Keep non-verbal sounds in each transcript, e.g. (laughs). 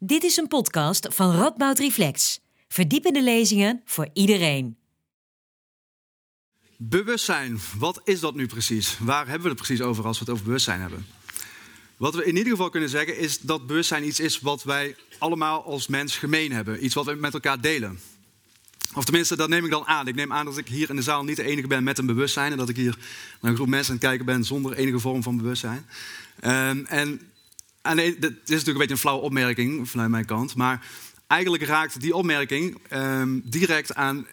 Dit is een podcast van Radboud Reflex. Verdiepende lezingen voor iedereen. Bewustzijn, wat is dat nu precies? Waar hebben we het precies over als we het over bewustzijn hebben? Wat we in ieder geval kunnen zeggen is dat bewustzijn iets is wat wij allemaal als mens gemeen hebben. Iets wat we met elkaar delen. Of tenminste, dat neem ik dan aan. Ik neem aan dat ik hier in de zaal niet de enige ben met een bewustzijn. En dat ik hier naar een groep mensen aan het kijken ben zonder enige vorm van bewustzijn. Um, en en dit is natuurlijk een beetje een flauwe opmerking vanuit mijn kant. Maar eigenlijk raakt die opmerking um, direct aan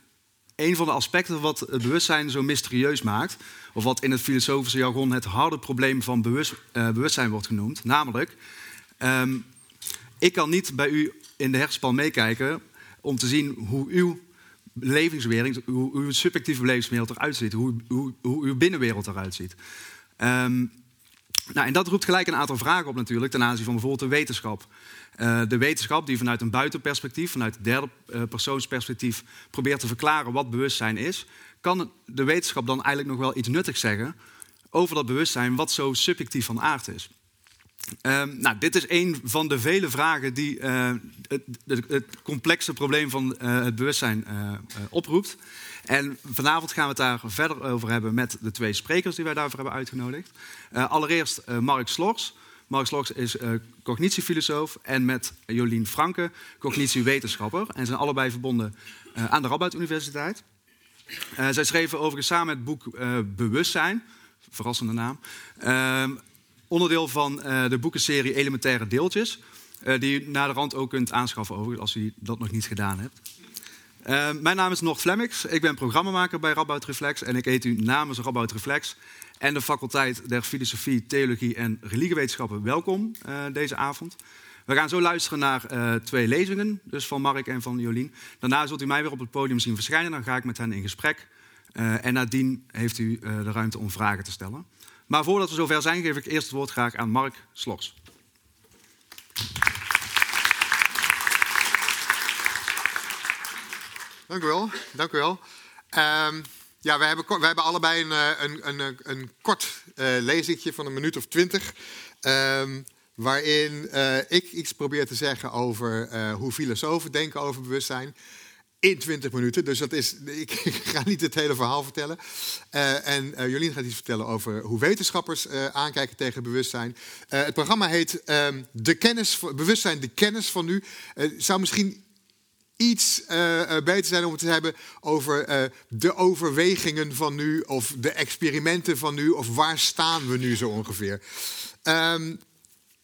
een van de aspecten wat het bewustzijn zo mysterieus maakt. Of wat in het filosofische jargon het harde probleem van bewust, uh, bewustzijn wordt genoemd. Namelijk, um, ik kan niet bij u in de hersenspan meekijken om te zien hoe uw belevingswereld, hoe uw subjectieve belevingswereld eruit ziet. Hoe, hoe, hoe uw binnenwereld eruit ziet. Um, nou, en dat roept gelijk een aantal vragen op natuurlijk ten aanzien van bijvoorbeeld de wetenschap. Uh, de wetenschap die vanuit een buitenperspectief, vanuit het derde uh, persoonsperspectief probeert te verklaren wat bewustzijn is, kan de wetenschap dan eigenlijk nog wel iets nuttigs zeggen over dat bewustzijn wat zo subjectief van aard is. Uh, nou, dit is een van de vele vragen die het, het, het, complexe probleem van het bewustzijn oproept. En vanavond gaan we het daar verder over hebben met de twee sprekers die wij daarvoor hebben uitgenodigd. Uh, allereerst uh, Mark Slors. Mark Slors is uh, cognitiefilosoof en met Jolien Franke, cognitiewetenschapper. En zijn allebei verbonden aan de Radboud Universiteit. zij schreven overigens samen het boek Bewustzijn, verrassende naam. Ehm, onderdeel van de boekenserie Elementaire Deeltjes. die je naar de rand ook kunt aanschaffen als u dat nog niet gedaan hebt. Uh, mijn naam is Nog Flemmix. Ik ben programmamaker bij Radboud Reflex en ik heet u namens Radboud Reflex en de faculteit der Filosofie, Theologie en Religiewetenschappen welkom uh, deze avond. We gaan zo luisteren naar uh, twee lezingen, dus van Mark en van Jolien. Daarna zult u mij weer op het podium zien verschijnen. Dan ga ik met hen in gesprek. En nadien heeft u de ruimte om vragen te stellen. Maar voordat we zover zijn, geef ik eerst het woord graag aan Mark Slors. Dank u wel. Dank u wel. Um, ja, wij hebben, wij hebben allebei een, eh, een, een, een kort uh, lezingje van een minuut of twintig. Um, waarin uh, ik iets probeer te zeggen over hoe filosofen denken over bewustzijn. In 20 minuten. Dus dat is, (laughs) ik, ga niet het hele verhaal vertellen. En Jolien gaat iets vertellen over hoe wetenschappers aankijken tegen bewustzijn. het programma heet um, de kennis, Bewustzijn, de kennis van nu. zou misschien iets uh, beter zijn om het te hebben over uh, de overwegingen van nu of de experimenten van nu of waar staan we nu zo ongeveer. Um,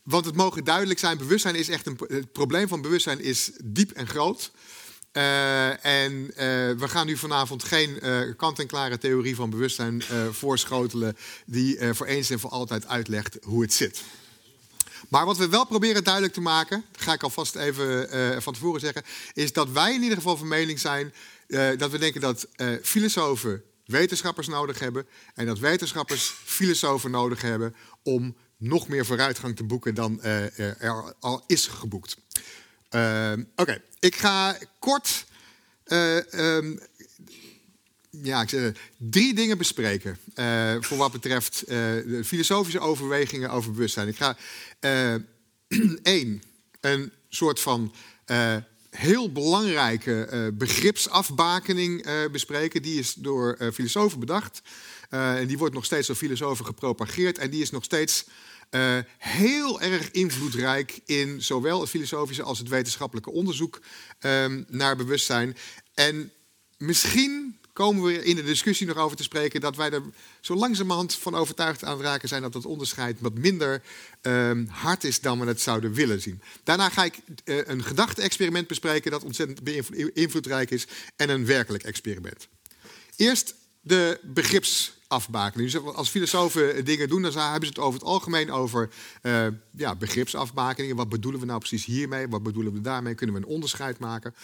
want het mogen duidelijk zijn, bewustzijn is echt een het probleem van bewustzijn is diep en groot. En we gaan nu vanavond geen kant-en-klare theorie van bewustzijn voorschotelen die voor eens en voor altijd uitlegt hoe het zit. Maar wat we wel proberen duidelijk te maken, ga ik alvast even uh, van tevoren zeggen, is dat wij in ieder geval van mening zijn uh, dat we denken dat uh, filosofen wetenschappers nodig hebben en dat wetenschappers filosofen nodig hebben om nog meer vooruitgang te boeken dan er al is geboekt. Oké, okay. ik ga kort um, ja, ik zeg, drie dingen bespreken. Uh, voor wat betreft uh, de filosofische overwegingen over bewustzijn. Ik ga (clears throat) één, een soort van heel belangrijke begripsafbakening bespreken. Die is door filosofen bedacht. en die wordt nog steeds door filosofen gepropageerd. En die is nog steeds heel erg invloedrijk in zowel het filosofische als het wetenschappelijke onderzoek um, naar bewustzijn. En misschien komen we in de discussie nog over te spreken dat wij er zo langzamerhand van overtuigd aan raken zijn dat dat onderscheid wat minder um, hard is dan we het zouden willen zien. Daarna ga ik uh, een gedachte-experiment bespreken dat ontzettend invloedrijk is en een werkelijk experiment. Eerst de begripsafbakening. Dus als filosofen dingen doen, dan hebben ze het over het algemeen over uh, ja, begripsafbakeningen. Wat bedoelen we nou precies hiermee? Wat bedoelen we daarmee? Kunnen we een onderscheid maken?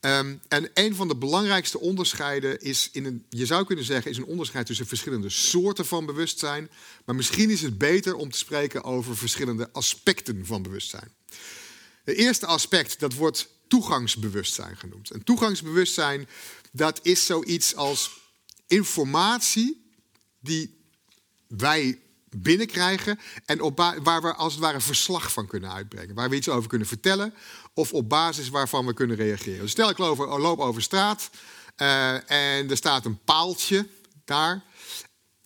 Um, en een van de belangrijkste onderscheiden is, in een, je zou kunnen zeggen, is een onderscheid tussen verschillende soorten van bewustzijn. Maar misschien is het beter om te spreken over verschillende aspecten van bewustzijn. Het eerste aspect, dat wordt toegangsbewustzijn genoemd. En toegangsbewustzijn, dat is zoiets als informatie die wij binnenkrijgen en waar we als het ware verslag van kunnen uitbrengen. Waar we iets over kunnen vertellen of op basis waarvan we kunnen reageren. Dus stel ik loop over, loop over straat uh, en er staat een paaltje daar.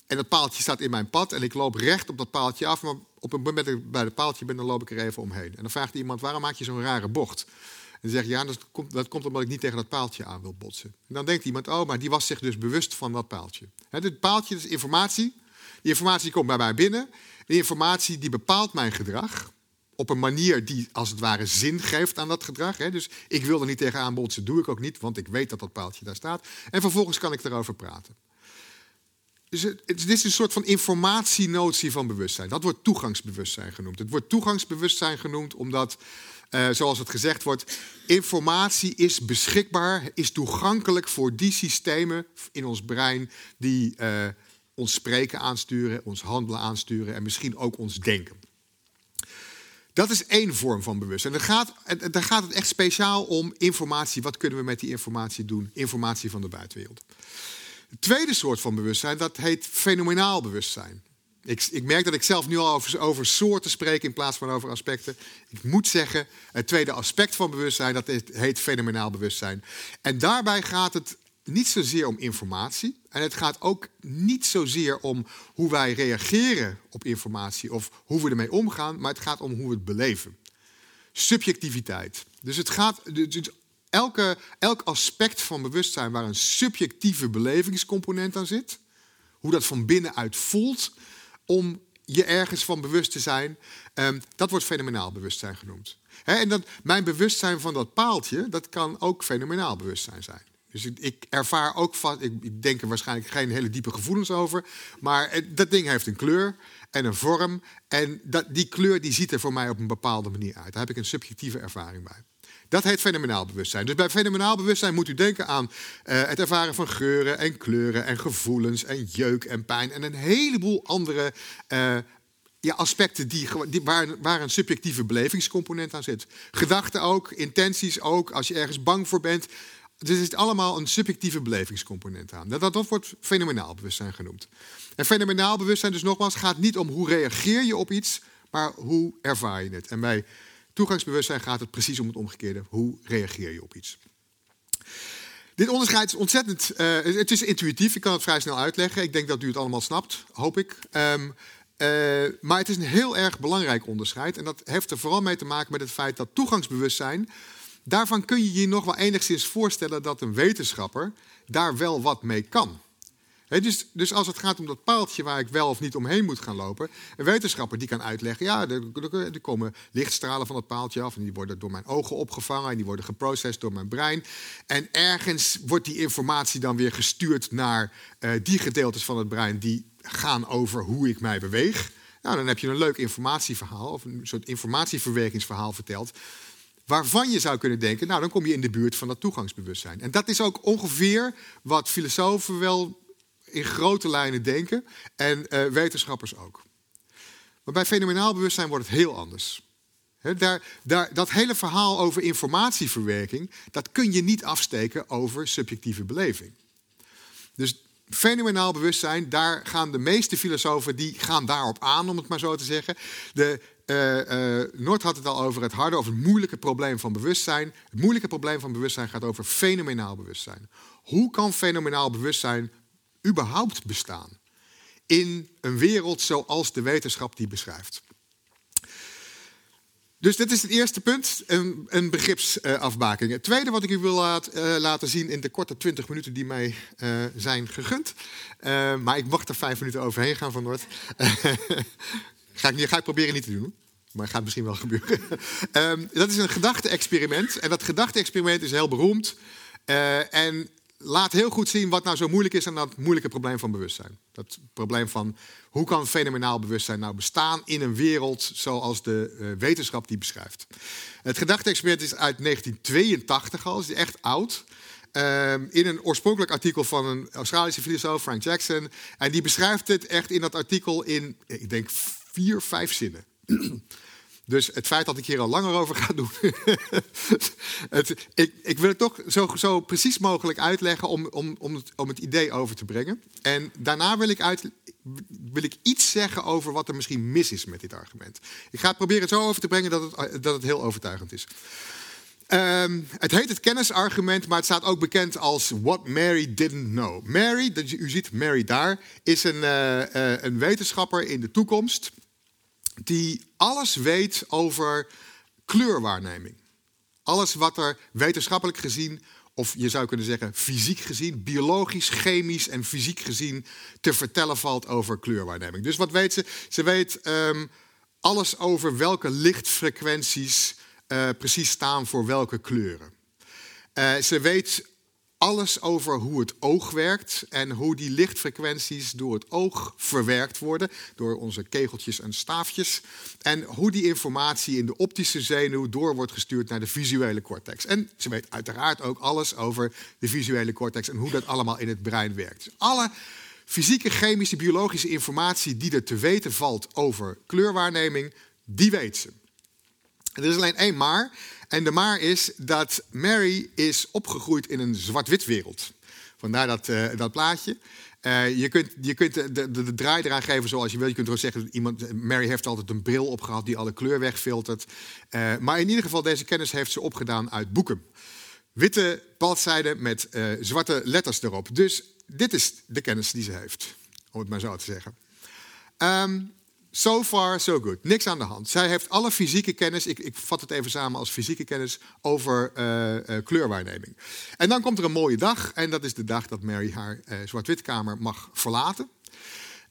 En dat paaltje staat in mijn pad en ik loop recht op dat paaltje af. Maar op het moment dat ik bij het paaltje ben, dan loop ik er even omheen. En dan vraagt iemand, waarom maak je zo'n rare bocht? En dan zeg je, ja, dat komt, dat komt omdat ik niet tegen dat paaltje aan wil botsen. En dan denkt iemand, oh, maar die was zich dus bewust van dat paaltje. Het paaltje is informatie. Die informatie komt bij mij binnen. Die informatie die bepaalt mijn gedrag op een manier die als het ware zin geeft aan dat gedrag. Dus ik wil er niet tegen botsen, doe ik ook niet, want ik weet dat dat paaltje daar staat. En vervolgens kan ik erover praten. Dus het, dit is een soort van informatienotie van bewustzijn. Dat wordt toegangsbewustzijn genoemd. Het wordt toegangsbewustzijn genoemd omdat, uh, zoals het gezegd wordt, informatie is beschikbaar, is toegankelijk voor die systemen in ons brein die uh, ons spreken aansturen, ons handelen aansturen en misschien ook ons denken. Dat is één vorm van bewustzijn. Daar gaat, daar gaat het echt speciaal om informatie. Wat kunnen we met die informatie doen? Informatie van de buitenwereld. Het tweede soort van bewustzijn, dat heet fenomenaal bewustzijn. Ik, ik, merk dat ik zelf nu al over, over, soorten spreek in plaats van over aspecten. Ik moet zeggen, het tweede aspect van bewustzijn, dat heet fenomenaal bewustzijn. En daarbij gaat het niet zozeer om informatie. En het gaat ook niet zozeer om hoe wij reageren op informatie of hoe we ermee omgaan, maar het gaat om hoe we het beleven. Subjectiviteit. Dus het gaat. Dus elke, elk aspect van bewustzijn waar een subjectieve belevingscomponent aan zit, hoe dat van binnenuit voelt om je ergens van bewust te zijn, ehm, dat wordt fenomenaal bewustzijn genoemd. en dat, mijn bewustzijn van dat paaltje, dat kan ook fenomenaal bewustzijn zijn. Dus ik, ervaar ook van, ik, denk er waarschijnlijk geen hele diepe gevoelens over, maar dat ding heeft een kleur en een vorm. En dat, die kleur die ziet er voor mij op een bepaalde manier uit. Daar heb ik een subjectieve ervaring bij. Dat heet fenomenaal bewustzijn. Dus bij fenomenaal bewustzijn moet u denken aan uh, het ervaren van geuren en kleuren en gevoelens en jeuk en pijn en een heleboel andere uh, ja, aspecten die, die, waar, waar een subjectieve belevingscomponent aan zit. Gedachten ook, intenties ook, als je ergens bang voor bent. Dus er zit allemaal een subjectieve belevingscomponent aan. Dat, dat, wordt fenomenaal bewustzijn genoemd. En fenomenaal bewustzijn dus nogmaals gaat niet om hoe reageer je op iets, maar hoe ervaar je het. En bij toegangsbewustzijn gaat het precies om het omgekeerde. Hoe reageer je op iets? Dit onderscheid is ontzettend. Uh, het is intuïtief, ik kan het vrij snel uitleggen. Ik denk dat u het allemaal snapt, hoop ik. Um, uh, maar het is een heel erg belangrijk onderscheid. En dat heeft er vooral mee te maken met het feit dat toegangsbewustzijn Daarvan kun je je nog wel enigszins voorstellen dat een wetenschapper daar wel wat mee kan. dus, dus, als het gaat om dat paaltje waar ik wel of niet omheen moet gaan lopen, een wetenschapper die kan uitleggen, ja, er, komen lichtstralen van het paaltje af en die worden door mijn ogen opgevangen en die worden geprocessed door mijn brein. En ergens wordt die informatie dan weer gestuurd naar uh, die gedeeltes van het brein die gaan over hoe ik mij beweeg. Nou, dan heb je een leuk informatieverhaal of een soort informatieverwerkingsverhaal verteld waarvan je zou kunnen denken, nou dan kom je in de buurt van dat toegangsbewustzijn. En dat is ook ongeveer wat filosofen wel in grote lijnen denken en uh, wetenschappers ook. Maar bij fenomenaal bewustzijn wordt het heel anders. daar, daar, dat hele verhaal over informatieverwerking, dat kun je niet afsteken over subjectieve beleving. Dus fenomenaal bewustzijn, daar gaan de meeste filosofen die gaan daarop aan, om het maar zo te zeggen. De uh, uh, Noord had het al over het harde, over het moeilijke probleem van bewustzijn. Het moeilijke probleem van bewustzijn gaat over fenomenaal bewustzijn. Hoe kan fenomenaal bewustzijn überhaupt bestaan in een wereld zoals de wetenschap die beschrijft? Dus dit is het eerste punt, een, een begripsafbaking. het tweede wat ik u wil uh, laten zien in de korte 20 minuten die mij uh, zijn gegund. Uh, maar ik mag er vijf minuten overheen gaan van Noord. (laughs) ga, ik, ga ik proberen niet te doen. Maar gaat misschien wel gebeuren. um, (laughs) dat is een gedachte-experiment. En dat gedachte-experiment is heel beroemd. en laat heel goed zien wat nou zo moeilijk is aan dat moeilijke probleem van bewustzijn. Dat probleem van hoe kan fenomenaal bewustzijn nou bestaan in een wereld zoals de uh, wetenschap die beschrijft. Het gedachte-experiment is uit 1982 al, is echt oud. Uh, in een oorspronkelijk artikel van een Australische filosoof, Frank Jackson. En die beschrijft het echt in dat artikel in, ik denk, vier, vijf zinnen. (clears throat) Dus het feit dat ik hier al langer over ga doen. (laughs) het, ik, ik, wil het toch zo, zo precies mogelijk uitleggen om, om, om, het, om het idee over te brengen. En daarna wil ik wil ik iets zeggen over wat er misschien mis is met dit argument. Ik ga het proberen zo over te brengen dat het, dat het heel overtuigend is. Ehm, het heet het kennisargument, maar het staat ook bekend als What Mary Didn't Know. Mary, u ziet Mary daar, is een, uh, een wetenschapper in de toekomst die alles weet over kleurwaarneming. Alles wat er wetenschappelijk gezien, of je zou kunnen zeggen fysiek gezien, biologisch, chemisch en fysiek gezien te vertellen valt over kleurwaarneming. Dus wat weet ze? Ze weet um, alles over welke lichtfrequenties uh, precies staan voor welke kleuren. Uh, ze weet alles over hoe het oog werkt en hoe die lichtfrequenties door het oog verwerkt worden, door onze kegeltjes en staafjes. En hoe die informatie in de optische zenuw door wordt gestuurd naar de visuele cortex. En ze weet uiteraard ook alles over de visuele cortex en hoe dat allemaal in het brein werkt. Alle fysieke, chemische, biologische informatie die er te weten valt over kleurwaarneming, die weet ze. Er is alleen één maar. En de maar is dat Mary is opgegroeid in een zwart-wit wereld. Vandaar dat, uh, dat plaatje. Uh, je kunt, je kunt de, de, de, draai eraan geven zoals je wil. Je kunt wel zeggen dat iemand, Mary heeft altijd een bril opgehad die alle kleur wegfiltert. Maar in ieder geval, deze kennis heeft ze opgedaan uit boeken. Witte bladzijden met zwarte letters erop. Dus dit is de kennis die ze heeft, om het maar zo te zeggen. Um, So far, so good. Niks aan de hand. Zij heeft alle fysieke kennis, ik, ik vat het even samen als fysieke kennis, over uh, uh, kleurwaarneming. En dan komt er een mooie dag, en dat is de dag dat Mary haar uh, zwart-witkamer mag verlaten.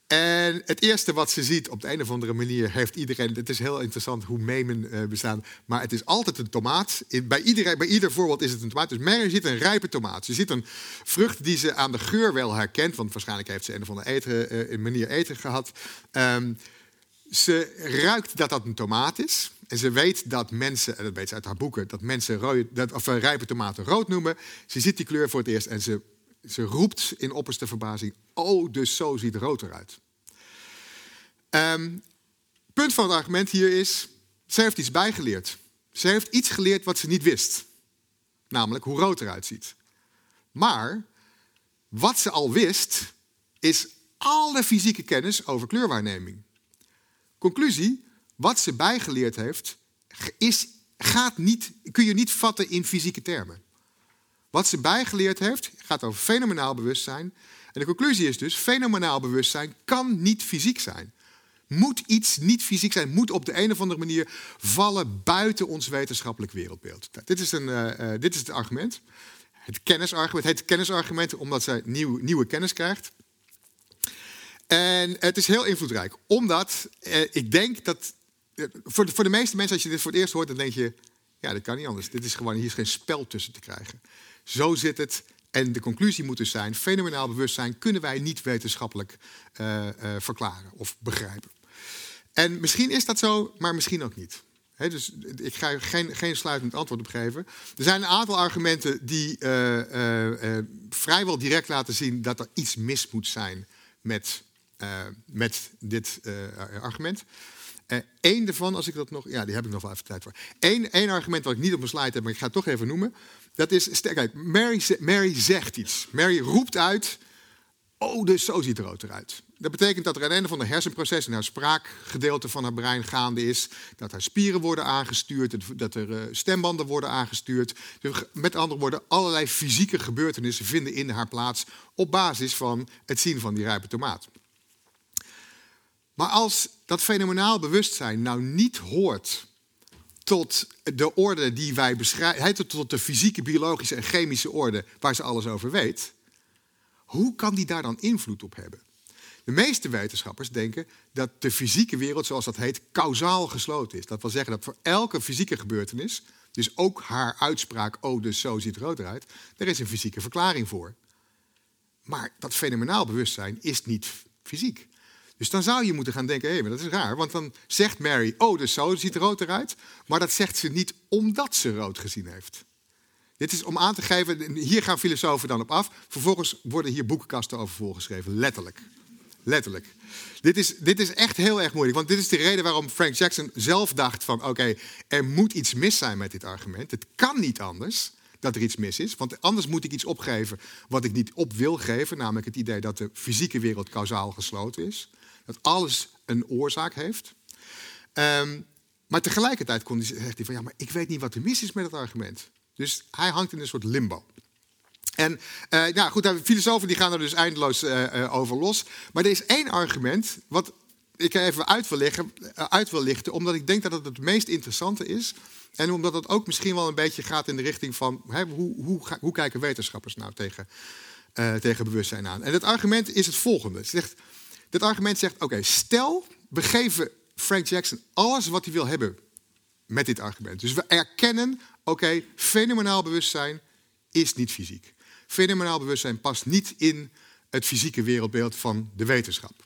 En het eerste wat ze ziet, op de een of andere manier heeft iedereen... Het is heel interessant hoe memen bestaan, maar het is altijd een tomaat. bij, iedereen, bij ieder voorbeeld is het een tomaat. Dus Mary ziet een rijpe tomaat. Ze ziet een vrucht die ze aan de geur wel herkent, want waarschijnlijk heeft ze een of andere manier eten gehad... Um, ze ruikt dat dat een tomaat is. En ze weet dat mensen, en dat weet ze uit haar boeken, dat mensen rood, dat, of, uh, rijpe tomaten rood noemen. Ze ziet die kleur voor het eerst en ze, ze roept in opperste verbazing: Oh, dus zo ziet rood eruit. Um, punt van het argument hier is: ze heeft iets bijgeleerd. Ze heeft iets geleerd wat ze niet wist. Namelijk hoe rood eruit ziet. Maar wat ze al wist, is alle fysieke kennis over kleurwaarneming. Conclusie, wat ze bijgeleerd heeft, is, gaat niet, kun je niet vatten in fysieke termen. Wat ze bijgeleerd heeft, gaat over fenomenaal bewustzijn. En de conclusie is dus, fenomenaal bewustzijn kan niet fysiek zijn. Moet iets niet fysiek zijn, moet op de een of andere manier vallen buiten ons wetenschappelijk wereldbeeld. Dit is, een, uh, dit is het argument. Het kennisargument het heet kennisargument omdat zij nieuw, nieuwe kennis krijgt. En het is heel invloedrijk, omdat eh, ik denk dat. Eh, voor, de, voor de meeste mensen, als je dit voor het eerst hoort, dan denk je: ja, dat kan niet anders. Dit is gewoon, hier is geen spel tussen te krijgen. Zo zit het. En de conclusie moet dus zijn: fenomenaal bewustzijn kunnen wij niet wetenschappelijk uh, uh, verklaren of begrijpen. En misschien is dat zo, maar misschien ook niet. Dus ik ga geen, geen sluitend antwoord op geven. Er zijn een aantal argumenten die vrijwel direct laten zien dat er iets mis moet zijn met met dit uh, argument. Eén uh, ervan, als ik dat nog. Ja, die heb ik nog wel even tijd voor. Eén, argument wat ik niet op mijn slide heb, maar ik ga het toch even noemen. Dat is. Kijk, Mary, Mary zegt iets. Mary roept uit. Oh, dus zo ziet rood eruit. Dat betekent dat er een van de hersenproces in haar spraakgedeelte van haar brein gaande is. Dat haar spieren worden aangestuurd. Dat er stembanden worden aangestuurd. Dus met andere woorden, allerlei fysieke gebeurtenissen vinden in haar plaats. op basis van het zien van die rijpe tomaat. Maar als dat fenomenaal bewustzijn nou niet hoort tot de orde die wij beschrijven, tot de fysieke, biologische en chemische orde waar ze alles over weet, hoe kan die daar dan invloed op hebben? De meeste wetenschappers denken dat de fysieke wereld, zoals dat heet, kausaal gesloten is. Dat wil zeggen dat voor elke fysieke gebeurtenis, dus ook haar uitspraak, oh dus zo ziet rood eruit, er is een fysieke verklaring voor. Maar dat fenomenaal bewustzijn is niet fysiek. Dus dan zou je moeten gaan denken, hé, maar dat is raar. Want dan zegt Mary, oh, dus zo ziet rood eruit. Maar dat zegt ze niet omdat ze rood gezien heeft. Dit is om aan te geven, hier gaan filosofen dan op af. Vervolgens worden hier boekenkasten over voorgeschreven, letterlijk. Letterlijk. Dit is, dit is echt heel erg moeilijk. Want dit is de reden waarom Frank Jackson zelf dacht van... oké, er moet iets mis zijn met dit argument. Het kan niet anders dat er iets mis is. Want anders moet ik iets opgeven wat ik niet op wil geven. Namelijk het idee dat de fysieke wereld kausaal gesloten is. Dat alles een oorzaak heeft. Um, maar tegelijkertijd zegt hij van ja, maar ik weet niet wat er mis is met het argument. Dus hij hangt in een soort limbo. En uh, nou goed, filosofen die gaan er dus eindeloos uh, over los. Maar er is één argument wat ik even uit wil, leggen, uit wil lichten, omdat ik denk dat het het meest interessante is. En omdat het ook misschien wel een beetje gaat in de richting van hè, hoe, hoe, hoe, kijken wetenschappers nou tegen, tegen bewustzijn aan. En het argument is het volgende. Het, zegt, dit argument zegt, oké, stel we geven Frank Jackson alles wat hij wil hebben met dit argument. Dus we erkennen, oké, fenomenaal bewustzijn is niet fysiek. Fenomenaal bewustzijn past niet in het fysieke wereldbeeld van de wetenschap.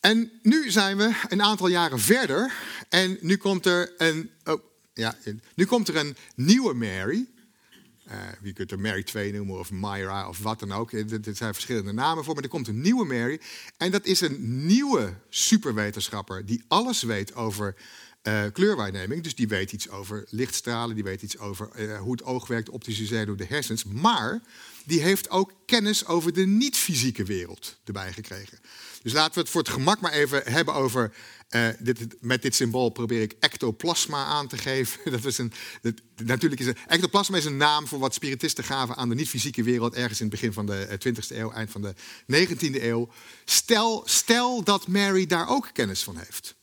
En nu zijn we een aantal jaren verder en nu komt er een, oh, ja, nu komt er een nieuwe Mary. Uh, je kunt er Mary 2 noemen of Myra of wat dan ook. Er zijn verschillende namen voor, maar er komt een nieuwe Mary. En dat is een nieuwe superwetenschapper die alles weet over uh, kleurwaarneming. Dus die weet iets over lichtstralen, die weet iets over hoe het oog werkt, optische zenuw, de hersens. Maar die heeft ook kennis over de niet-fysieke wereld erbij gekregen. Dus laten we het voor het gemak maar even hebben over. Uh, dit, met dit symbool probeer ik ectoplasma aan te geven. (laughs) Dat is een, natuurlijk is een, ectoplasma is een naam voor wat spiritisten gaven aan de niet-fysieke wereld. ergens in het begin van de 20e eeuw, eind van de 19e eeuw. Stel, stel dat Mary daar ook kennis van heeft.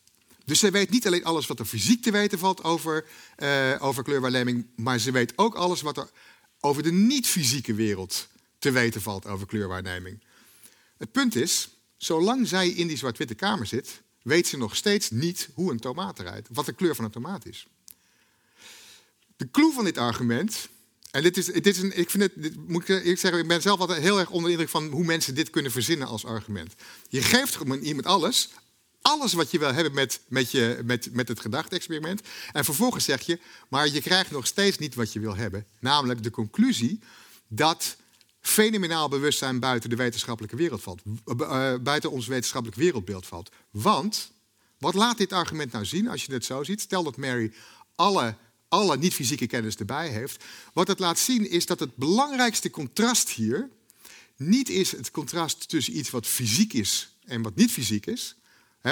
Dus zij weet niet alleen alles wat er fysiek te weten valt over, uh, over kleurwaarneming, maar ze weet ook alles wat er over de niet-fysieke wereld te weten valt over kleurwaarneming. Het punt is, zolang zij in die zwart-witte kamer zit, weet ze nog steeds niet hoe een tomaat eruit, wat de kleur van een tomaat is. De clue van dit argument, en dit is, dit is een, ik vind het, dit, moet ik, ik zeggen, ik ben zelf altijd heel erg onder de indruk van hoe mensen dit kunnen verzinnen als argument. Je geeft iemand alles, alles wat je wil hebben met, met, je, met, met het gedachte-experiment. En vervolgens zeg je, maar je krijgt nog steeds niet wat je wil hebben. Namelijk de conclusie dat fenomenaal bewustzijn buiten de wetenschappelijke wereld valt. Uh, buiten ons wetenschappelijk wereldbeeld valt. Want, wat laat dit argument nou zien als je het zo ziet? Stel dat Mary alle, alle niet-fysieke kennis erbij heeft. Wat het laat zien is dat het belangrijkste contrast hier niet is het contrast tussen iets wat fysiek is en wat niet fysiek is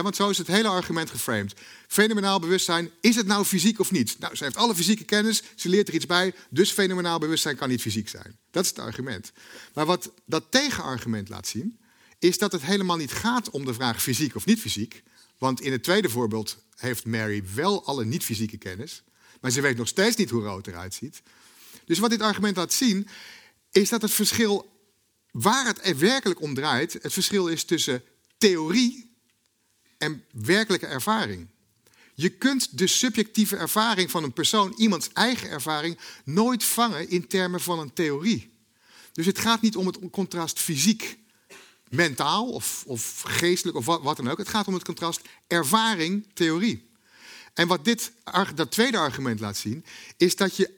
want zo is het hele argument geframed. Fenomenaal bewustzijn, is het nou fysiek of niet? Nou, ze heeft alle fysieke kennis, ze leert er iets bij, dus fenomenaal bewustzijn kan niet fysiek zijn. Dat is het argument. Maar wat dat tegenargument laat zien, is dat het helemaal niet gaat om de vraag fysiek of niet fysiek. Want in het tweede voorbeeld heeft Mary wel alle niet-fysieke kennis, maar ze weet nog steeds niet hoe rood eruit ziet. Dus wat dit argument laat zien, is dat het verschil waar het er werkelijk om draait, het verschil is tussen theorie en werkelijke ervaring. Je kunt de subjectieve ervaring van een persoon, iemands eigen ervaring, nooit vangen in termen van een theorie. Dus het gaat niet om het contrast fysiek, mentaal of, of geestelijk of wat, wat, dan ook. Het gaat om het contrast ervaring, theorie. En wat dit, dat tweede argument laat zien, is dat, je,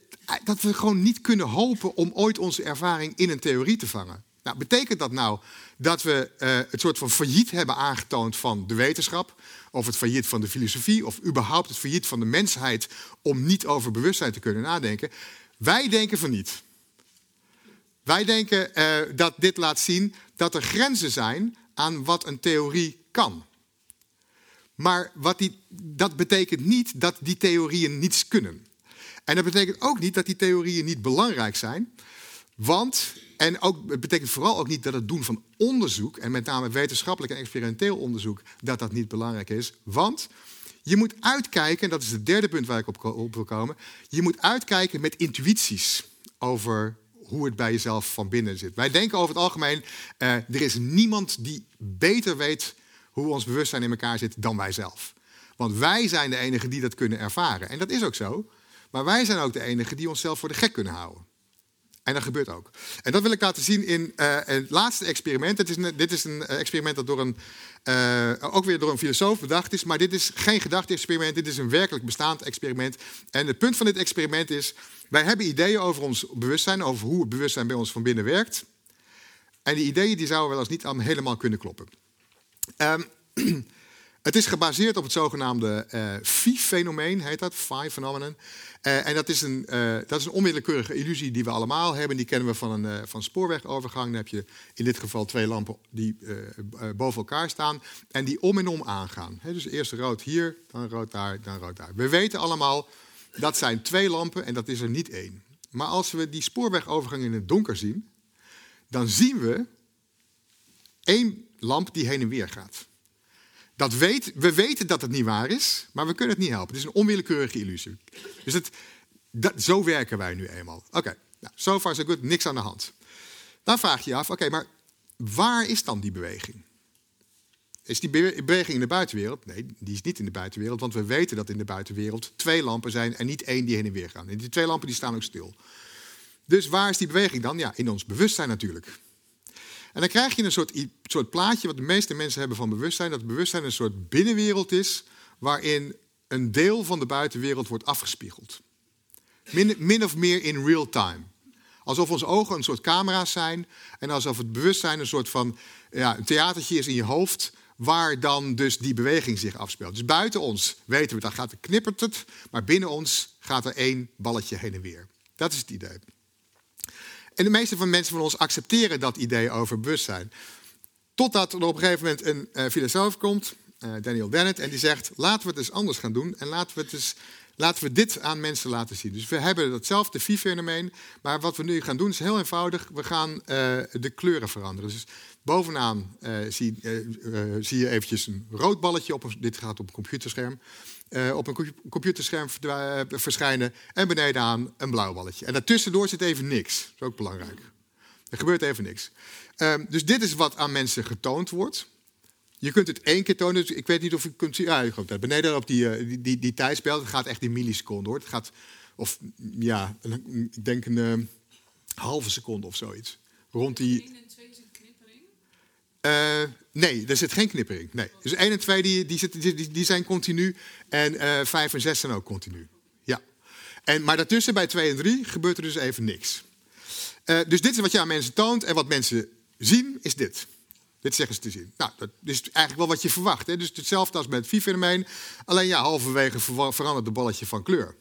dat we gewoon niet kunnen hopen om ooit onze ervaring in een theorie te vangen. Nou, betekent dat nou dat we uh, het soort van failliet hebben aangetoond van de wetenschap, of het failliet van de filosofie, of überhaupt het failliet van de mensheid om niet over bewustzijn te kunnen nadenken? Wij denken van niet. Wij denken uh, dat dit laat zien dat er grenzen zijn aan wat een theorie kan. Maar wat die, dat betekent niet dat die theorieën niets kunnen. En dat betekent ook niet dat die theorieën niet belangrijk zijn. Want en ook, het betekent vooral ook niet dat het doen van onderzoek, en met name wetenschappelijk en experimenteel onderzoek, dat dat niet belangrijk is. Want je moet uitkijken, en dat is het derde punt waar ik op, wil komen, je moet uitkijken met intuïties over hoe het bij jezelf van binnen zit. Wij denken over het algemeen, uh, er is niemand die beter weet hoe ons bewustzijn in elkaar zit dan wij zelf. Want wij zijn de enigen die dat kunnen ervaren. En dat is ook zo. Maar wij zijn ook de enigen die onszelf voor de gek kunnen houden. En dat gebeurt ook. En dat wil ik laten zien in uh, het laatste experiment. Dit is een, dit is een eh, experiment dat door een, uh, ook weer door een filosoof bedacht is. Maar dit is geen gedachte-experiment. Dit is een werkelijk bestaand experiment. En het punt van dit experiment is... wij hebben ideeën over ons bewustzijn... over hoe het bewustzijn bij ons van binnen werkt. En die ideeën die zouden wel eens niet helemaal kunnen kloppen. Um, (clears throat) Het is gebaseerd op het zogenaamde uh, Phi-fenomeen, heet dat, Phi-phenomenon. Uh, en dat is, een, uh, dat is een onmiddellijke illusie die we allemaal hebben. Die kennen we van een van spoorwegovergang. Dan heb je in dit geval twee lampen die boven elkaar staan en die om en om aangaan. Dus eerst rood hier, dan rood daar, dan rood daar. We weten allemaal, dat zijn twee lampen en dat is er niet één. Maar als we die spoorwegovergang in het donker zien, dan zien we één lamp die heen en weer gaat. Dat weet, we weten dat het niet waar is, maar we kunnen het niet helpen. Het is een onwillekeurige illusie. Dus het, dat, zo werken wij nu eenmaal. Oké, nou, so far so good, niks aan de hand. Dan vraag je je af, oké, maar waar is dan die beweging? Is die beweging in de buitenwereld? Nee, die is niet in de buitenwereld, want we weten dat in de buitenwereld twee lampen zijn en niet één die heen en weer gaan. En die twee lampen die staan ook stil. Dus waar is die beweging dan? Ja, in ons bewustzijn natuurlijk. En dan krijg je een soort, soort plaatje wat de meeste mensen hebben van bewustzijn. Dat bewustzijn een soort binnenwereld is waarin een deel van de buitenwereld wordt afgespiegeld. Min, of meer in real time. Alsof onze ogen een soort camera's zijn en alsof het bewustzijn een soort van ja, een theatertje is in je hoofd waar dan dus die beweging zich afspeelt. Dus buiten ons weten we, dat gaat er knippert het, maar binnen ons gaat er één balletje heen en weer. Dat is het idee. En de meeste van mensen van ons accepteren dat idee over bewustzijn. Totdat er op een gegeven moment een uh, filosoof komt, uh, Daniel Dennett, en die zegt: laten we het eens anders gaan doen en laten we, het eens, laten we dit aan mensen laten zien. Dus we hebben datzelfde phi-fenomeen, maar wat we nu gaan doen is heel eenvoudig. We gaan uh, de kleuren veranderen. Dus bovenaan zie, zie, je eventjes een rood balletje op. Dit gaat op een computerscherm. Uh, op een computerscherm verschijnen. En beneden aan een blauw balletje. En daartussendoor zit even niks. Dat is ook belangrijk. Er gebeurt even niks. Uh, dus dit is wat aan mensen getoond wordt. Je kunt het één keer tonen. Dus ik weet niet of je kunt zien. Beneden op die, uh, die, die, die. Het gaat echt in milliseconden hoor. Het gaat, of ja, ik denk een halve seconde of zoiets. Rond die. Uh, nee, er zit geen knippering. Nee. Dus 1 en 2 die, die, zitten, die, die zijn continu. En uh, 5 en 6 zijn ook continu. Ja. En, maar daartussen bij 2 en 3 gebeurt er dus even niks. Uh, dus dit is wat je aan mensen toont. En wat mensen zien is dit. Dit zeggen ze te zien. Nou, dat is eigenlijk wel wat je verwacht. Hè? Dus hetzelfde als met het phi-fenomeen. Alleen ja, halverwege verandert de balletje van kleur.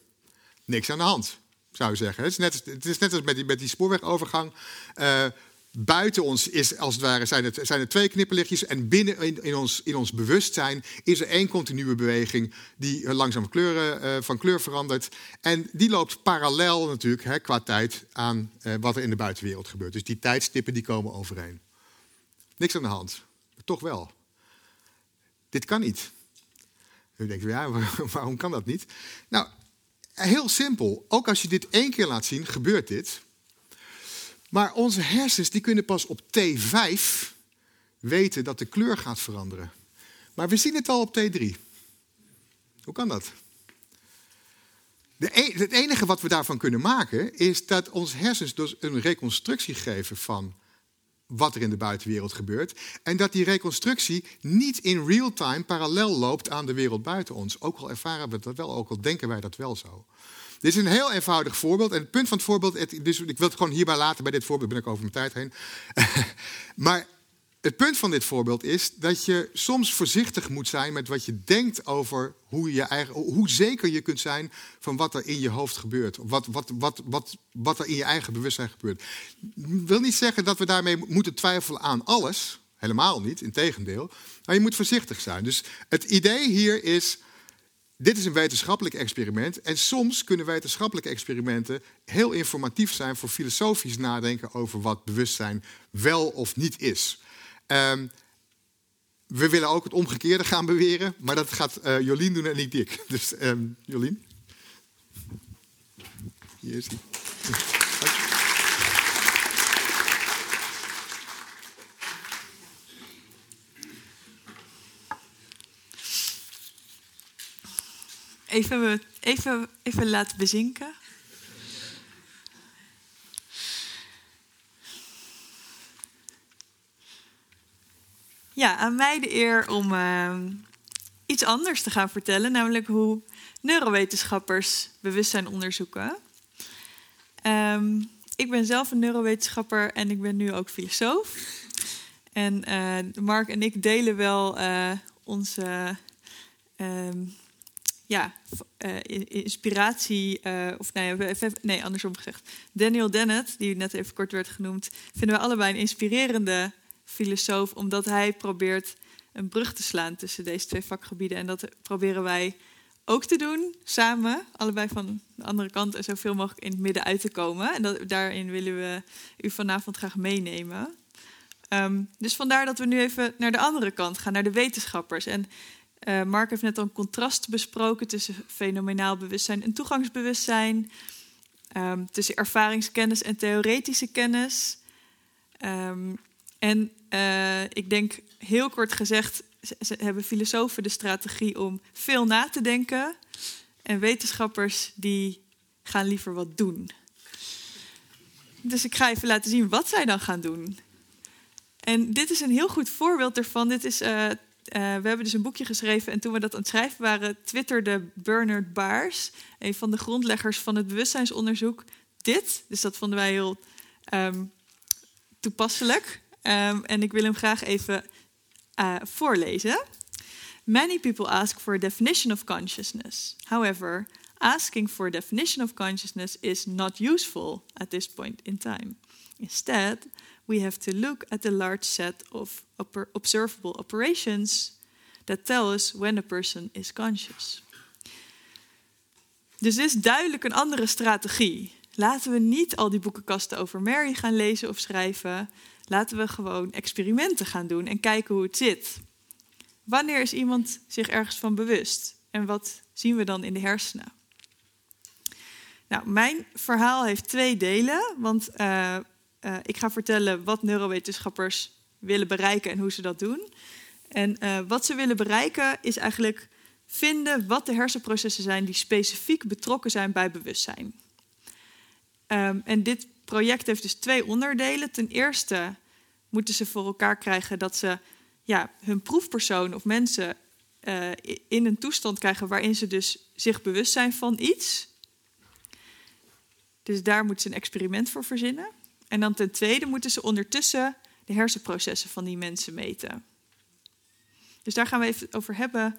Niks aan de hand, zou je zeggen. Het is net, het is net als met die, met die spoorwegovergang. Buiten ons is, als het ware, zijn, het, zijn er twee knipperlichtjes. En binnen in, ons, in ons bewustzijn is er één continue beweging die langzaam kleuren, uh, van kleur verandert. En die loopt parallel natuurlijk hè, qua tijd aan uh, wat er in de buitenwereld gebeurt. Dus die tijdstippen die komen overeen. Niks aan de hand. Toch wel. Dit kan niet. U denkt, ja, (laughs) waarom kan dat niet? Nou, heel simpel. Ook als je dit één keer laat zien, gebeurt dit. Maar onze hersens die kunnen pas op T5 weten dat de kleur gaat veranderen. Maar we zien het al op T3. Hoe kan dat? De e het enige wat we daarvan kunnen maken is dat onze hersens dus een reconstructie geven van wat er in de buitenwereld gebeurt. En dat die reconstructie niet in real time parallel loopt aan de wereld buiten ons. Ook al ervaren we dat wel, ook al denken wij dat wel zo. Dit is een heel eenvoudig voorbeeld. En het punt van het voorbeeld, dus ik wil het gewoon hierbij laten bij dit voorbeeld, ben ik over mijn tijd heen. (laughs) maar het punt van dit voorbeeld is dat je soms voorzichtig moet zijn met wat je denkt over hoe, je eigen, hoe zeker je kunt zijn van wat er in je hoofd gebeurt. Wat, wat, wat, wat, wat er in je eigen bewustzijn gebeurt. Ik wil niet zeggen dat we daarmee moeten twijfelen aan alles. Helemaal niet, in tegendeel. Maar je moet voorzichtig zijn. Dus het idee hier is, dit is een wetenschappelijk experiment en soms kunnen wetenschappelijke experimenten heel informatief zijn voor filosofisch nadenken over wat bewustzijn wel of niet is. Um, we willen ook het omgekeerde gaan beweren, maar dat gaat uh, Jolien doen en niet ik. (laughs) Dus um, Jolien. Hier is hij. Even, even, even laten bezinken. Ja, aan mij de eer om uh, iets anders te gaan vertellen, namelijk hoe neurowetenschappers bewustzijn onderzoeken. Um, ik ben zelf een neurowetenschapper en ik ben nu ook filosoof. En uh, Mark en ik delen wel onze ehm, ja, inspiratie, of nee, andersom gezegd. Daniel Dennett, die net even kort werd genoemd, vinden we allebei een inspirerende filosoof, omdat hij probeert een brug te slaan tussen deze twee vakgebieden. En dat proberen wij ook te doen, samen, allebei van de andere kant en zoveel mogelijk in het midden uit te komen. En daarin willen we u vanavond graag meenemen. Um, dus vandaar dat we nu even naar de andere kant gaan, naar de wetenschappers. En uh, Mark heeft net al een contrast besproken tussen fenomenaal bewustzijn en toegangsbewustzijn. Um, tussen ervaringskennis en theoretische kennis. Um, en uh, ik denk heel kort gezegd, ze hebben filosofen de strategie om veel na te denken. En wetenschappers die gaan liever wat doen. Dus ik ga even laten zien wat zij dan gaan doen. En dit is een heel goed voorbeeld ervan. Dit is, uh, uh, we hebben dus een boekje geschreven en toen we dat aan het schrijven waren, twitterde Bernard Baars, een van de grondleggers van het bewustzijnsonderzoek, dit. Dus dat vonden wij heel um, toepasselijk. Um, en ik wil hem graag even uh, voorlezen. Many people ask for a definition of consciousness. However, asking for a definition of consciousness is not useful at this point in time. Instead, we have to look at the large set of observable operations that tell us when a person is conscious. Dus dit is duidelijk een andere strategie. Laten we niet al die boekenkasten over Mary gaan lezen of schrijven. Laten we gewoon experimenten gaan doen en kijken hoe het zit. Wanneer is iemand zich ergens van bewust? En wat zien we dan in de hersenen? Nou, mijn verhaal heeft twee delen. Want uh, uh, ik ga vertellen wat neurowetenschappers willen bereiken en hoe ze dat doen. En uh, wat ze willen bereiken is eigenlijk vinden wat de hersenprocessen zijn die specifiek betrokken zijn bij bewustzijn. Um, en dit project heeft dus twee onderdelen. Ten eerste moeten ze voor elkaar krijgen dat ze ja, hun proefpersoon of mensen uh, in een toestand krijgen waarin ze dus zich bewust zijn van iets. Dus daar moeten ze een experiment voor verzinnen. En dan ten tweede moeten ze ondertussen de hersenprocessen van die mensen meten. Dus daar gaan we even over hebben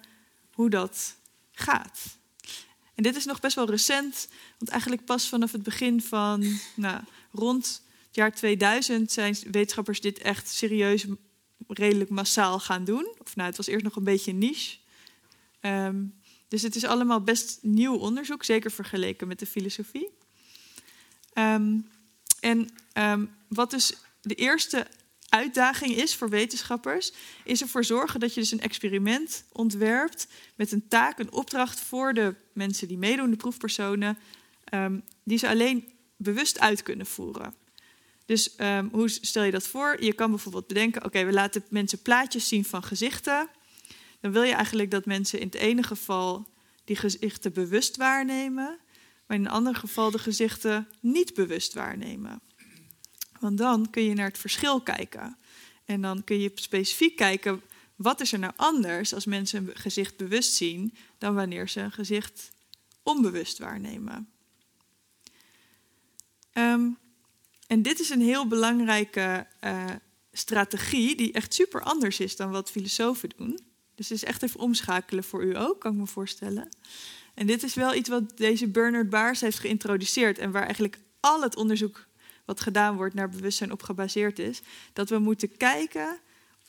hoe dat gaat. En dit is nog best wel recent, want eigenlijk pas vanaf het begin van nou, rond het jaar 2000 zijn wetenschappers dit echt serieus, redelijk massaal gaan doen. Of nou, het was eerst nog een beetje niche. Um, dus het is allemaal best nieuw onderzoek, zeker vergeleken met de filosofie. Um, en um, wat dus de eerste uitdaging is voor wetenschappers, is ervoor zorgen dat je dus een experiment ontwerpt met een taak, een opdracht voor de mensen die meedoen, de proefpersonen, die ze alleen bewust uit kunnen voeren. Dus um, hoe stel je dat voor? Je kan bijvoorbeeld bedenken: oké, we laten mensen plaatjes zien van gezichten. Dan wil je eigenlijk dat mensen in het ene geval die gezichten bewust waarnemen, maar in een ander geval de gezichten niet bewust waarnemen. Want dan kun je naar het verschil kijken. En dan kun je specifiek kijken, wat is er nou anders als mensen een gezicht bewust zien dan wanneer ze een gezicht onbewust waarnemen. Um, en dit is een heel belangrijke uh, strategie die echt super anders is dan wat filosofen doen. Dus het is echt even omschakelen voor u ook, kan ik me voorstellen. En dit is wel iets wat deze Bernard Baars heeft geïntroduceerd en waar eigenlijk al het onderzoek wat gedaan wordt naar bewustzijn op gebaseerd is. Dat we moeten kijken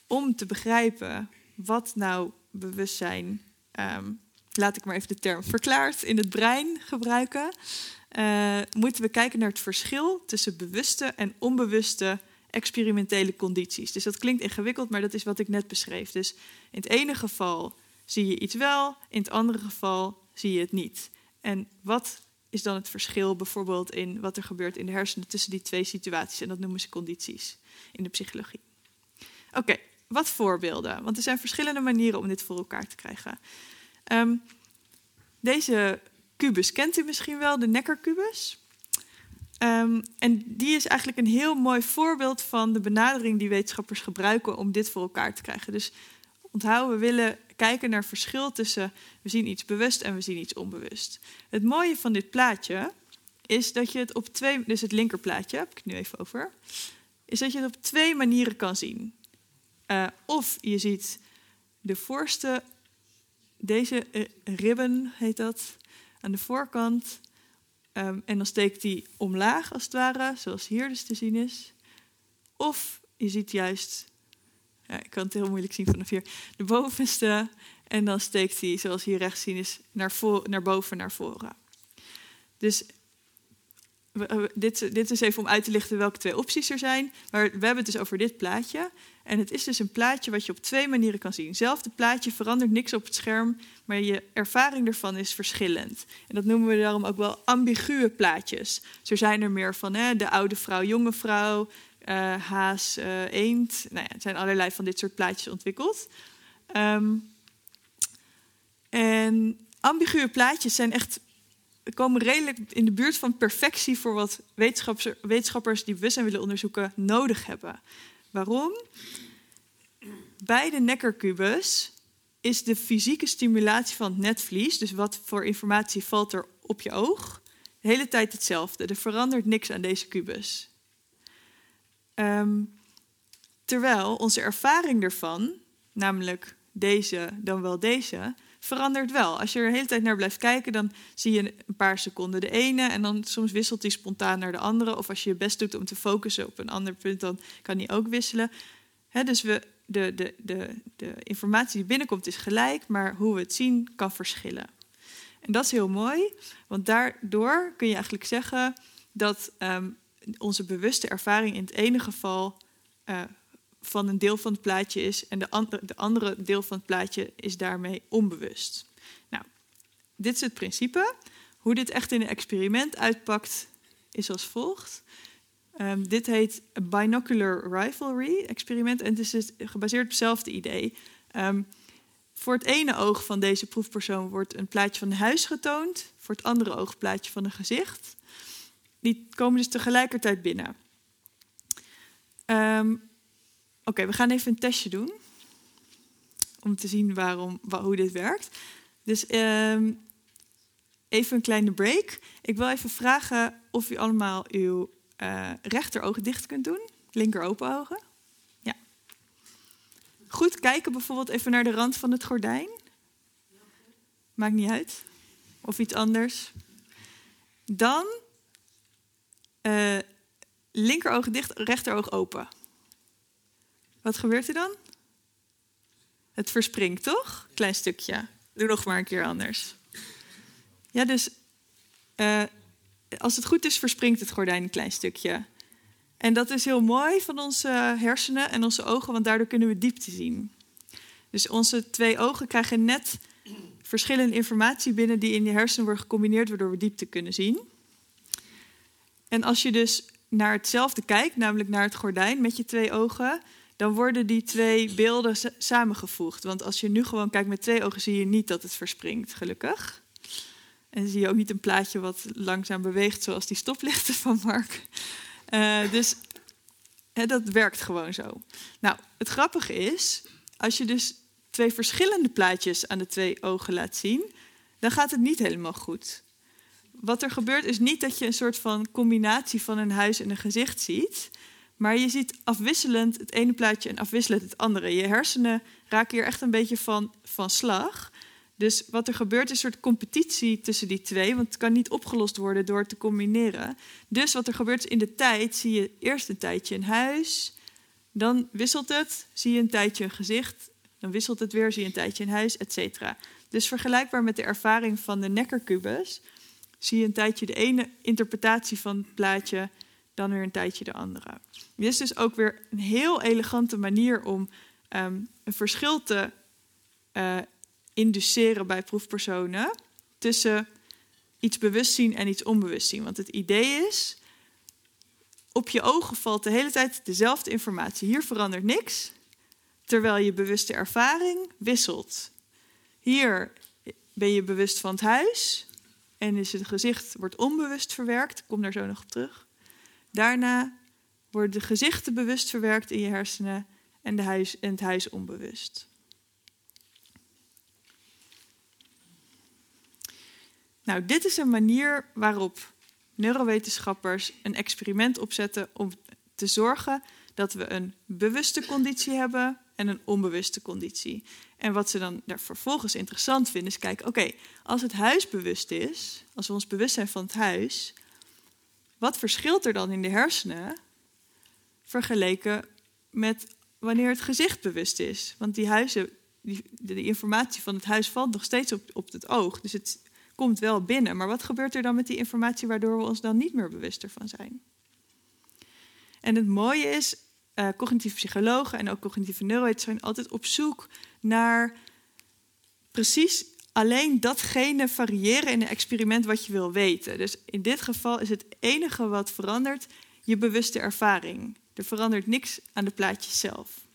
om te begrijpen wat nou bewustzijn, um, laat ik maar even de term verklaard, in het brein gebruiken. Uh, moeten we kijken naar het verschil tussen bewuste en onbewuste experimentele condities. Dus dat klinkt ingewikkeld, maar dat is wat ik net beschreef. Dus in het ene geval zie je iets wel, in het andere geval zie je het niet. En wat is dan het verschil bijvoorbeeld in wat er gebeurt in de hersenen tussen die twee situaties? En dat noemen ze condities in de psychologie. Oké, wat voorbeelden? Want er zijn verschillende manieren om dit voor elkaar te krijgen. Um, deze kubus kent u misschien wel, de Necker-kubus. Um, en die is eigenlijk een heel mooi voorbeeld van de benadering die wetenschappers gebruiken om dit voor elkaar te krijgen. Dus onthoud, we willen kijken naar verschil tussen we zien iets bewust en we zien iets onbewust. Het mooie van dit plaatje is dat je het op twee, dus het linkerplaatje heb ik nu even over, is dat je het op twee manieren kan zien. Uh, of je ziet de voorste deze uh, ribben heet dat aan de voorkant. Um, en dan steekt die omlaag als het ware, zoals hier dus te zien is. Of je ziet juist, ja, ik kan het heel moeilijk zien vanaf hier, de bovenste. En dan steekt hij, zoals hier rechts zien is, naar, naar boven, naar voren. Dus dit, dit is even om uit te lichten welke twee opties er zijn. Maar we hebben het dus over dit plaatje. En het is dus een plaatje wat je op twee manieren kan zien. Hetzelfde plaatje verandert niks op het scherm, maar je ervaring ervan is verschillend. En dat noemen we daarom ook wel ambiguë plaatjes. Zo zijn er meer van hè, de oude vrouw, jonge vrouw, uh, haas, uh, eend. Nou ja, er zijn allerlei van dit soort plaatjes ontwikkeld. Um, en ambiguë plaatjes zijn echt komen redelijk in de buurt van perfectie voor wat wetenschappers, wetenschappers die bewustzijn willen onderzoeken nodig hebben. Waarom? Bij de nekkerkubus is de fysieke stimulatie van het netvlies, dus wat voor informatie valt er op je oog, de hele tijd hetzelfde. Er verandert niks aan deze kubus. Um, terwijl onze ervaring ervan, namelijk deze dan wel deze, verandert wel. Als je er de hele tijd naar blijft kijken, dan zie je een paar seconden de ene en dan soms wisselt die spontaan naar de andere. Of als je je best doet om te focussen op een ander punt, dan kan die ook wisselen. dus we, de, de, de, de informatie die binnenkomt is gelijk, maar hoe we het zien kan verschillen. En dat is heel mooi, want daardoor kun je eigenlijk zeggen dat ehm, onze bewuste ervaring in het ene geval uh, van een deel van het plaatje is en de, andere, de andere deel van het plaatje is daarmee onbewust. Nou, dit is het principe. Hoe dit echt in een experiment uitpakt is als volgt. Um, dit heet Binocular Rivalry experiment en het is dus gebaseerd op hetzelfde idee. Um, voor het ene oog van deze proefpersoon wordt een plaatje van een huis getoond, voor het andere oog een plaatje van een gezicht. Die komen dus tegelijkertijd binnen. Um, Oké, we gaan even een testje doen. Om te zien waarom, hoe dit werkt. Dus um, even een kleine break. Ik wil even vragen of u allemaal uw uh, rechteroog dicht kunt doen. Linker open ogen. Ja. Goed kijken bijvoorbeeld even naar de rand van het gordijn. Maakt niet uit. Of iets anders. Dan uh, linkeroog dicht, rechteroog open. Wat gebeurt er dan? Het verspringt, toch? Klein stukje. Doe nog maar een keer anders. Ja, dus uh, als het goed is, verspringt het gordijn een klein stukje. En dat is heel mooi van onze hersenen en onze ogen, want daardoor kunnen we diepte zien. Dus onze twee ogen krijgen net verschillende informatie binnen die in de hersenen wordt gecombineerd, waardoor we diepte kunnen zien. En als je dus naar hetzelfde kijkt, namelijk naar het gordijn met je twee ogen, dan worden die twee beelden samengevoegd. Want als je nu gewoon kijkt met twee ogen, zie je niet dat het verspringt, gelukkig. En zie je ook niet een plaatje wat langzaam beweegt, zoals die stoplichten van Mark. Uh, dus hè, dat werkt gewoon zo. Nou, het grappige is, als je dus twee verschillende plaatjes aan de twee ogen laat zien, dan gaat het niet helemaal goed. Wat er gebeurt is niet dat je een soort van combinatie van een huis en een gezicht ziet. Maar je ziet afwisselend het ene plaatje en afwisselend het andere. Je hersenen raken hier echt een beetje van, van slag. Dus wat er gebeurt is een soort competitie tussen die twee, want het kan niet opgelost worden door te combineren. Dus wat er gebeurt is in de tijd zie je eerst een tijdje een huis, dan wisselt het, zie je een tijdje een gezicht, dan wisselt het weer, zie je een tijdje een huis, etc. Dus vergelijkbaar met de ervaring van de nekkerkubus, zie je een tijdje de ene interpretatie van het plaatje dan weer een tijdje de andere. Dit is dus ook weer een heel elegante manier om um, een verschil te uh, induceren bij proefpersonen tussen iets bewust zien en iets onbewust zien. Want het idee is, op je ogen valt de hele tijd dezelfde informatie. Hier verandert niks, terwijl je bewuste ervaring wisselt. Hier ben je bewust van het huis en is het gezicht wordt onbewust verwerkt. Ik kom daar zo nog op terug. Daarna worden de gezichten bewust verwerkt in je hersenen en, de huis, het huis onbewust. Nou, dit is een manier waarop neurowetenschappers een experiment opzetten om te zorgen dat we een bewuste conditie hebben en een onbewuste conditie. En wat ze dan daar vervolgens interessant vinden is kijken, oké, als het huis bewust is, als we ons bewust zijn van het huis, wat verschilt er dan in de hersenen vergeleken met wanneer het gezicht bewust is? Want die huizen, die, de informatie van het huis valt nog steeds op, op het oog, dus het komt wel binnen. Maar wat gebeurt er dan met die informatie waardoor we ons dan niet meer bewust ervan zijn? En het mooie is, uh, cognitieve psychologen en ook cognitieve neurowetenschappers zijn altijd op zoek naar precies alleen datgene variëren in een experiment wat je wil weten. Dus in dit geval is het enige wat verandert je bewuste ervaring. Er verandert niks aan de plaatjes zelf.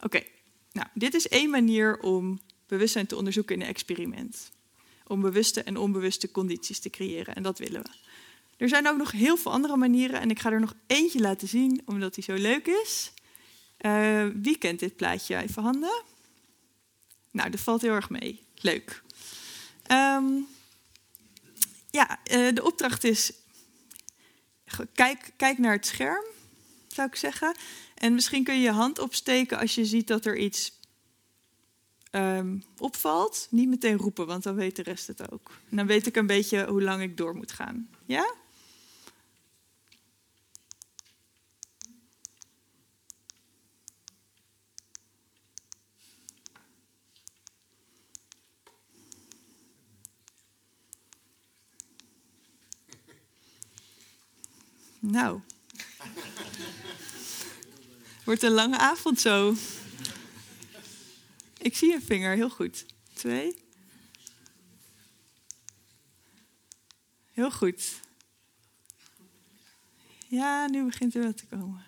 Oké, nou, dit is één manier om bewustzijn te onderzoeken in een experiment. Om bewuste en onbewuste condities te creëren. En dat willen we. Er zijn ook nog heel veel andere manieren. En ik ga er nog eentje laten zien, omdat die zo leuk is. Uh, wie kent dit plaatje? Even handen. Nou, dat valt heel erg mee. Leuk. Um, ja, uh, de opdracht is... Kijk, kijk naar het scherm, zou ik zeggen. En misschien kun je je hand opsteken als je ziet dat er iets um, opvalt. Niet meteen roepen, want dan weet de rest het ook. En dan weet ik een beetje hoe lang ik door moet gaan. Ja? Nou. Wordt een lange avond zo. Ik zie een vinger, heel goed. Twee. Heel goed. Ja, nu begint er wat te komen.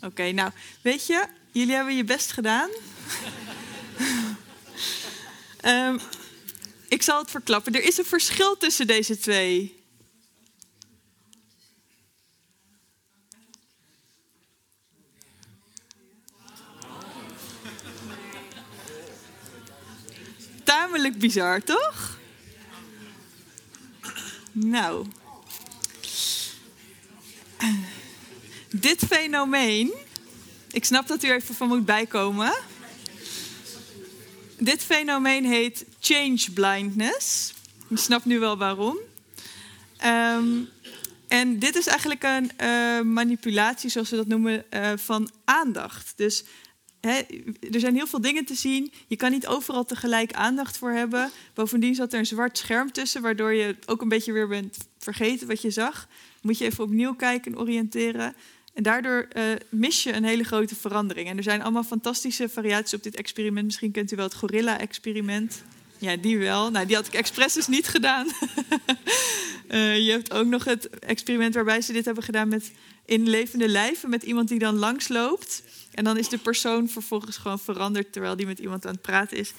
Oké, nou, weet je, jullie hebben je best gedaan. um, (laughs) ik zal het verklappen. Er is een verschil tussen deze twee. Tamelijk bizar, toch? Nou. Dit fenomeen. Ik snap dat u even van moet bijkomen. Dit fenomeen heet change blindness. Je snapt nu wel waarom. Um, en dit is eigenlijk een uh, manipulatie, zoals we dat noemen, uh, van aandacht. Dus er zijn heel veel dingen te zien. Je kan niet overal tegelijk aandacht voor hebben. Bovendien zat er een zwart scherm tussen, waardoor je ook een beetje weer bent vergeten wat je zag. Moet je even opnieuw kijken en oriënteren. En daardoor uh, mis je een hele grote verandering. En er zijn allemaal fantastische variaties op dit experiment. Misschien kent u wel het gorilla-experiment. Ja, die wel. Nou, die had ik expres dus niet gedaan. uh, (laughs) je hebt ook nog het experiment waarbij ze dit hebben gedaan met in levende lijven. Met iemand die dan langsloopt. En dan is de persoon vervolgens gewoon veranderd terwijl die met iemand aan het praten is.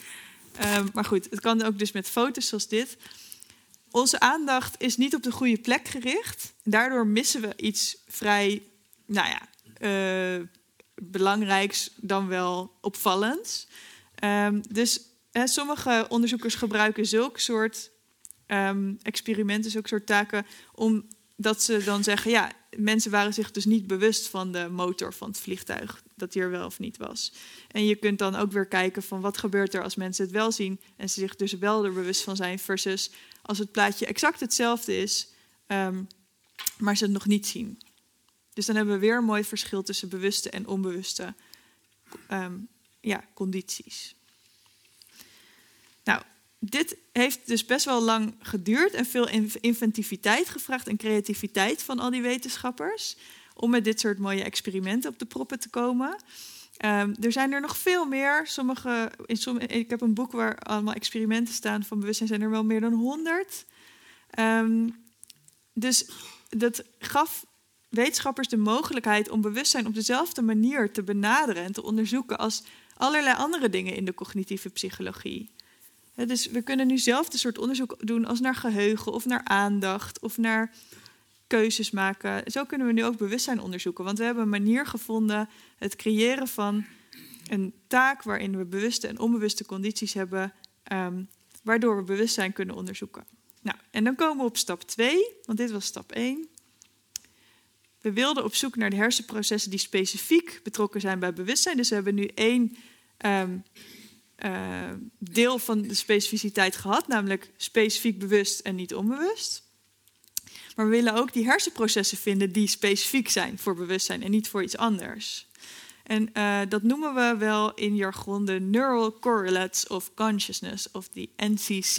Uh, maar goed, het kan ook dus met foto's zoals dit. Onze aandacht is niet op de goede plek gericht. Daardoor missen we iets vrij nou ja, uh, belangrijks dan wel opvallends. Um, dus hè, sommige onderzoekers gebruiken zulke soort um, experimenten, zulke soort taken, omdat ze dan zeggen, ja, mensen waren zich dus niet bewust van de motor van het vliegtuig, dat die er wel of niet was. En je kunt dan ook weer kijken van wat gebeurt er als mensen het wel zien en ze zich dus wel er bewust van zijn, versus als het plaatje exact hetzelfde is, um, maar ze het nog niet zien. Dus dan hebben we weer een mooi verschil tussen bewuste en onbewuste um, ja, condities. Nou, dit heeft dus best wel lang geduurd en veel inventiviteit gevraagd en creativiteit van al die wetenschappers om met dit soort mooie experimenten op de proppen te komen. Um, er zijn er nog veel meer. Sommige, in ik heb een boek waar allemaal experimenten staan van bewustzijn, zijn er wel meer dan honderd. Um, dus dat gaf wetenschappers de mogelijkheid om bewustzijn op dezelfde manier te benaderen en te onderzoeken als allerlei andere dingen in de cognitieve psychologie. dus we kunnen nu zelf een soort onderzoek doen als naar geheugen of naar aandacht of naar keuzes maken. Zo kunnen we nu ook bewustzijn onderzoeken, want we hebben een manier gevonden het creëren van een taak waarin we bewuste en onbewuste condities hebben, um, waardoor we bewustzijn kunnen onderzoeken. Nou, en dan komen we op stap 2, want dit was stap 1. We wilden op zoek naar de hersenprocessen die specifiek betrokken zijn bij bewustzijn. Dus we hebben nu één ehm, eh, deel van de specificiteit gehad, namelijk specifiek bewust en niet onbewust. Maar we willen ook die hersenprocessen vinden die specifiek zijn voor bewustzijn en niet voor iets anders. En uh, dat noemen we wel in jargon de Neural Correlates of Consciousness, of die NCC.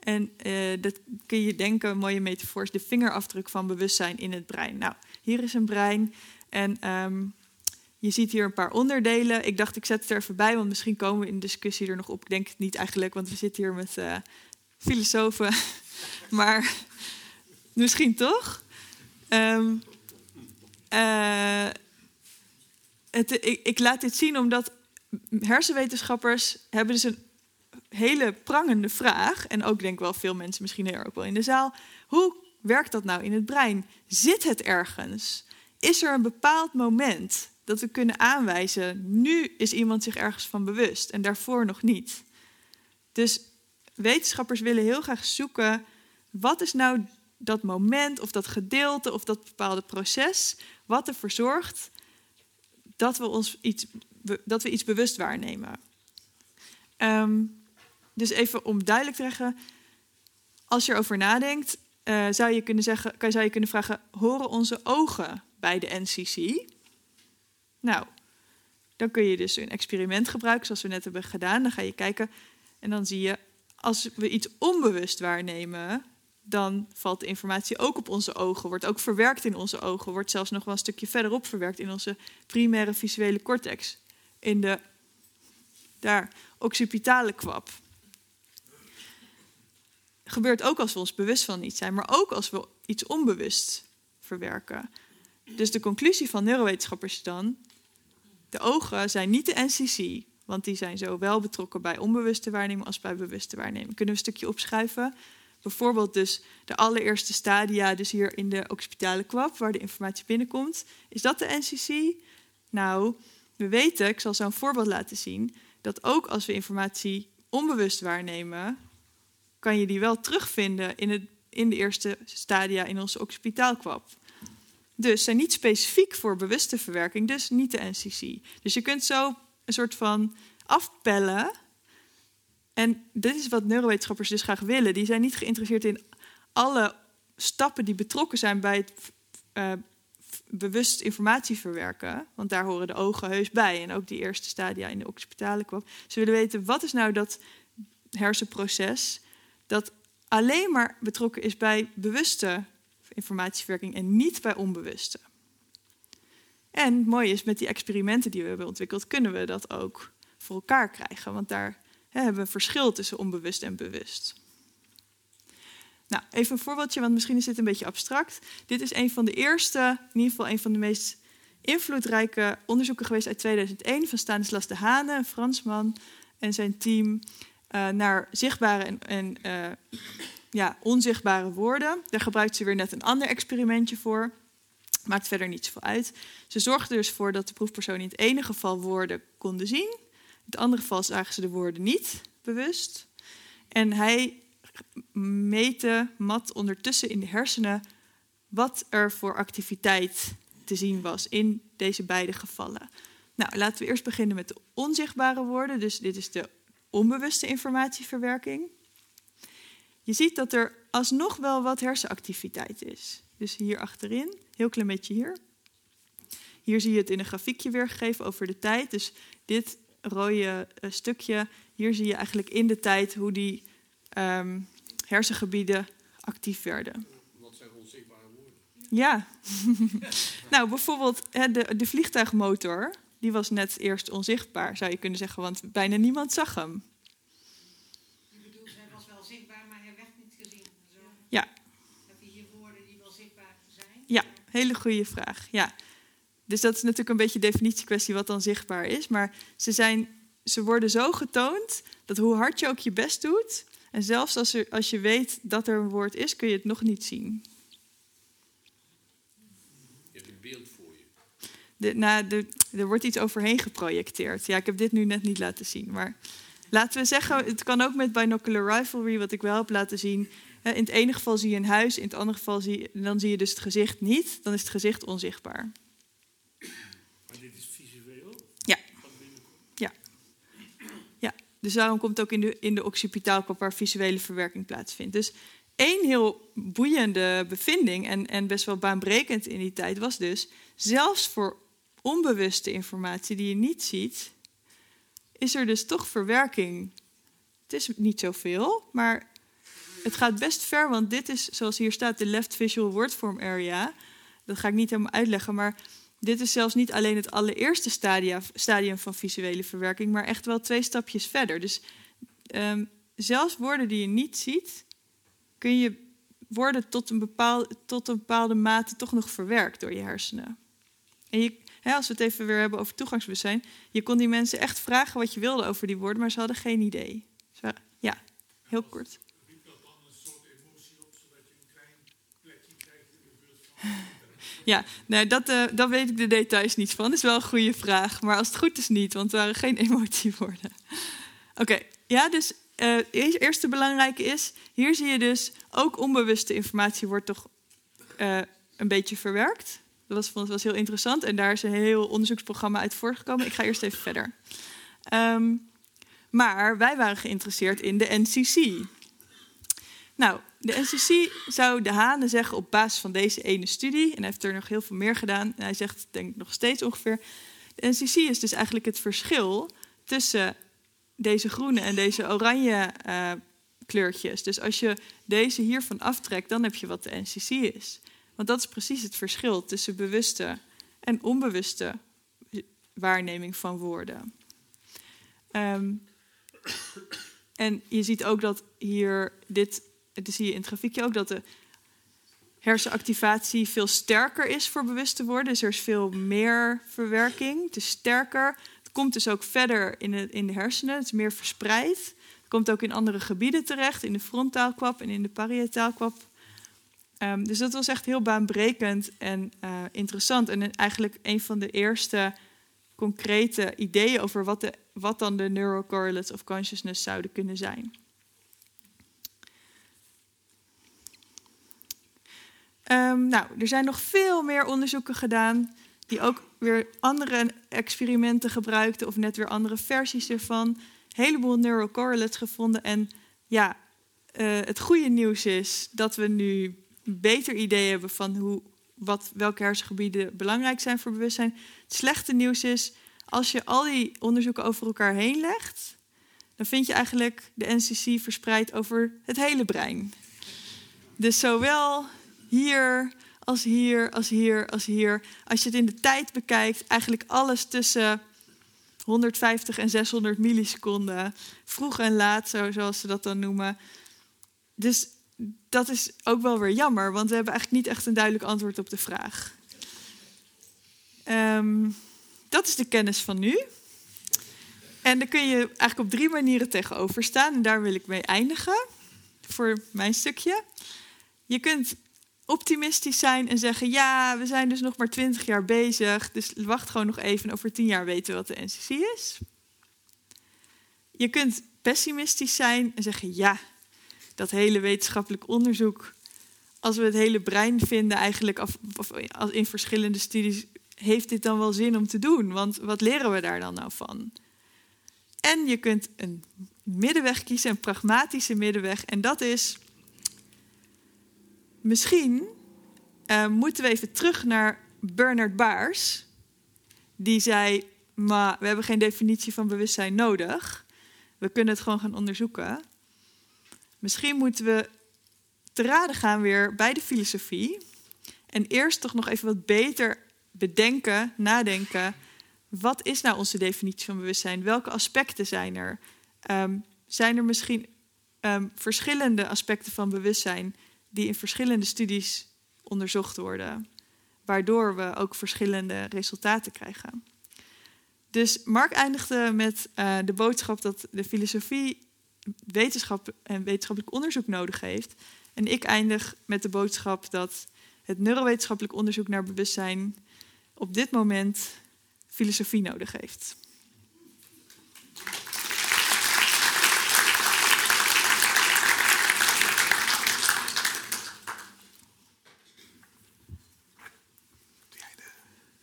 En uh, dat kun je denken, een mooie metafoor is de vingerafdruk van bewustzijn in het brein. Nou, hier is een brein en um, je ziet hier een paar onderdelen. Ik dacht, ik zet het er even bij, want misschien komen we in de discussie er nog op. Ik denk het niet eigenlijk, want we zitten hier met uh, filosofen. (laughs) maar misschien toch? Um, uh, het, ik, ik, laat dit zien omdat hersenwetenschappers hebben dus een hele prangende vraag. En ook denk wel veel mensen misschien hier ook wel in de zaal. Hoe werkt dat nou in het brein? Zit het ergens? Is er een bepaald moment dat we kunnen aanwijzen, nu is iemand zich ergens van bewust en daarvoor nog niet. Dus wetenschappers willen heel graag zoeken, wat is nou dat moment of dat gedeelte of dat bepaalde proces wat ervoor zorgt dat we, ons iets, dat we iets bewust waarnemen. Um, dus even om duidelijk te zeggen, als je erover nadenkt, uh, zou, je kunnen zeggen, zou je kunnen vragen, horen onze ogen bij de NCC? Nou, dan kun je dus een experiment gebruiken, zoals we net hebben gedaan. Dan ga je kijken en dan zie je, als we iets onbewust waarnemen, dan valt de informatie ook op onze ogen, wordt ook verwerkt in onze ogen, wordt zelfs nog wel een stukje verderop verwerkt in onze primaire visuele cortex, in de daar occipitale kwap. Gebeurt ook als we ons bewust van iets zijn, maar ook als we iets onbewust verwerken. Dus de conclusie van neurowetenschappers is dan: de ogen zijn niet de NCC, want die zijn zowel betrokken bij onbewuste waarneming als bij bewuste waarneming. Kunnen we een stukje opschuiven? Bijvoorbeeld dus de allereerste stadia, dus hier in de occipitale kwap, waar de informatie binnenkomt. Is dat de NCC? Nou, we weten, ik zal zo een voorbeeld laten zien, dat ook als we informatie onbewust waarnemen, kan je die wel terugvinden in, het, in de eerste stadia in onze occipitaalkwap. Dus zijn niet specifiek voor bewuste verwerking, dus niet de NCC. Dus je kunt zo een soort van afpellen. En dit is wat neurowetenschappers dus graag willen. Die zijn niet geïnteresseerd in alle stappen die betrokken zijn bij het uh, bewust informatie verwerken. Want daar horen de ogen heus bij. En ook die eerste stadia in de occipitale kwam. Ze willen weten, wat is nou dat hersenproces dat alleen maar betrokken is bij bewuste informatieverwerking en niet bij onbewuste. En het mooie is, met die experimenten die we hebben ontwikkeld, kunnen we dat ook voor elkaar krijgen. Want daar hè, hebben we een verschil tussen onbewust en bewust. Nou, even een voorbeeldje, want misschien is dit een beetje abstract. Dit is een van de eerste, in ieder geval een van de meest invloedrijke onderzoeken geweest uit 2001 van Stanislas de Hane, een Fransman, en zijn team uh, naar zichtbare en, en uh, ja, onzichtbare woorden. Daar gebruikt ze weer net een ander experimentje voor. Maakt verder niet zoveel uit. Ze zorgde dus voor dat de proefpersonen in het ene geval woorden konden zien. In het andere geval zagen ze de woorden niet bewust. En hij meten, mat ondertussen in de hersenen wat er voor activiteit te zien was in deze beide gevallen. Nou, laten we eerst beginnen met de onzichtbare woorden. Dus dit is de onbewuste informatieverwerking. Je ziet dat er alsnog wel wat hersenactiviteit is. Dus hier achterin, heel klein beetje hier. Hier zie je het in een grafiekje weergegeven over de tijd. Dus dit rode uh, stukje, hier zie je eigenlijk in de tijd hoe die um, hersengebieden actief werden. Wat zijn onzichtbare woorden? Ja, (laughs) nou bijvoorbeeld de, de vliegtuigmotor, die was net eerst onzichtbaar, zou je kunnen zeggen, want bijna niemand zag hem. Ja. Heb je hier woorden die wel zichtbaar zijn? Ja, hele goede vraag. Ja. Dus dat is natuurlijk een beetje definitiekwestie wat dan zichtbaar is. Maar ze, zijn, ze worden zo getoond dat hoe hard je ook je best doet... en zelfs als, er, als je weet dat er een woord is, kun je het nog niet zien. Je hebt een beeld voor je. De, nou, de, er wordt iets overheen geprojecteerd. Ja, ik heb dit nu net niet laten zien. Maar laten we zeggen, het kan ook met binocular rivalry, wat ik wel heb laten zien Eh, in het ene geval zie je een huis, in het andere geval zie je, dan zie je dus het gezicht niet. Dan is het gezicht onzichtbaar. Maar dit is visueel? Ja. Ja. ja. Dus daarom komt het ook in de, in de occipitaalkop waar visuele verwerking plaatsvindt. Dus één heel boeiende bevinding en, en best wel baanbrekend in die tijd was dus... zelfs voor onbewuste informatie die je niet ziet... is er dus toch verwerking. Het is niet zoveel, maar het gaat best ver... want dit is, zoals hier staat, de left visual wordform area. Dat ga ik niet helemaal uitleggen, maar dit is zelfs niet alleen het allereerste stadium van visuele verwerking, maar echt wel twee stapjes verder. Dus ehm, zelfs woorden die je niet ziet, kun je woorden tot een, tot een bepaalde mate toch nog verwerkt door je hersenen. En je, als we het even weer hebben over toegangsbewustzijn, je kon die mensen echt vragen wat je wilde over die woorden, maar ze hadden geen idee. Ja, heel kort. Ja, nee, dat, eh, daar weet ik de details niet van. Dat is wel een goede vraag. Maar als het goed is niet, want het waren geen (laughs) emotiewoorden. Oké, ja, dus het eerste belangrijke is... hier zie je dus ook onbewuste informatie wordt toch eh, een beetje verwerkt. Dat was, vond was heel interessant. En daar is een heel onderzoeksprogramma uit voortgekomen. Ik ga eerst even verder. Ehm, maar wij waren geïnteresseerd in de NCC. Nou, de NCC zou de Hane zeggen op basis van deze ene studie, en hij heeft er nog heel veel meer gedaan, en hij zegt denk ik nog steeds ongeveer, de NCC is dus eigenlijk het verschil tussen deze groene en deze oranje eh, kleurtjes. Dus als je deze hiervan aftrekt, dan heb je wat de NCC is. Want dat is precies het verschil tussen bewuste en onbewuste waarneming van woorden. Ehm, en je ziet ook dat hier dit dat zie je in het grafiekje ook, dat de hersenactivatie veel sterker is voor bewust te worden. Dus er is veel meer verwerking, het is sterker. Het komt dus ook verder in de, in de hersenen, het is meer verspreid. Het komt ook in andere gebieden terecht, in de frontaalkwap en in de parietaalkwap. Um, dus dat was echt heel baanbrekend en uh, interessant. En eigenlijk een van de eerste concrete ideeën over wat, de, wat dan de neurocorrelates of consciousness zouden kunnen zijn. Um, nou, er zijn nog veel meer onderzoeken gedaan die ook weer andere experimenten gebruikten of net weer andere versies ervan. Een heleboel neurocorrelates gevonden. En ja, uh, het goede nieuws is dat we nu beter idee hebben van hoe, wat, welke hersengebieden belangrijk zijn voor bewustzijn. Het slechte nieuws is, als je al die onderzoeken over elkaar heen legt, dan vind je eigenlijk de NCC verspreid over het hele brein. Dus zowel hier, als hier, als hier, als hier. Als je het in de tijd bekijkt, eigenlijk alles tussen 150 en 600 milliseconden. Vroeg en laat, zo, zoals ze dat dan noemen. Dus dat is ook wel weer jammer, want we hebben eigenlijk niet echt een duidelijk antwoord op de vraag. Um, dat is de kennis van nu. En daar kun je eigenlijk op drie manieren tegenover staan. En daar wil ik mee eindigen voor mijn stukje. Je kunt optimistisch zijn en zeggen: Ja, we zijn dus nog maar twintig jaar bezig. Dus wacht gewoon nog even. En over tien jaar weten we wat de NCC is. Je kunt pessimistisch zijn en zeggen: Ja, dat hele wetenschappelijk onderzoek. Als we het hele brein vinden, eigenlijk in verschillende studies, heeft dit dan wel zin om te doen? Want wat leren we daar dan nou van? En je kunt een middenweg kiezen, een pragmatische middenweg. En dat is Misschien uh, moeten we even terug naar Bernard Baars. Die zei, maar we hebben geen definitie van bewustzijn nodig. We kunnen het gewoon gaan onderzoeken. Misschien moeten we te raden gaan weer bij de filosofie. En eerst toch nog even wat beter bedenken, nadenken. Wat is nou onze definitie van bewustzijn? Welke aspecten zijn er? Um, zijn er misschien um, verschillende aspecten van bewustzijn die in verschillende studies onderzocht worden, waardoor we ook verschillende resultaten krijgen. Dus Mark eindigde met uh, de boodschap dat de filosofie wetenschap en wetenschappelijk onderzoek nodig heeft. En ik eindig met de boodschap dat het neurowetenschappelijk onderzoek naar bewustzijn op dit moment filosofie nodig heeft.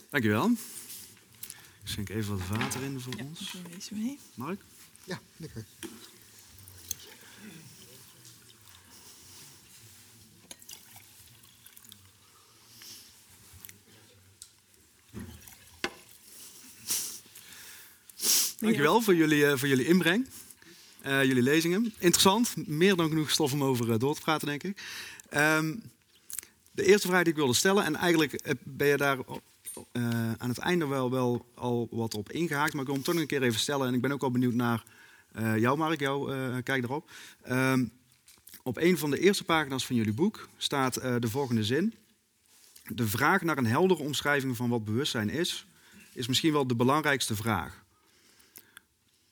Dankjewel. Ik schenk even wat water in voor ja, ons. Mark? Ja, lekker. Dankjewel voor jullie, eh, voor jullie inbreng. Eh, jullie lezingen. Interessant. Meer dan genoeg stof om over eh, door te praten, denk ik. Ehm, de eerste vraag die ik wilde stellen, en eigenlijk ben je daar aan het einde wel, wel al wat op ingehaakt, maar ik wil hem toch nog een keer even stellen. En ik ben ook al benieuwd naar jou, Mark, jouw kijk erop. Ehm, op een van de eerste pagina's van jullie boek staat de volgende zin. De vraag naar een heldere omschrijving van wat bewustzijn is, is misschien wel de belangrijkste vraag.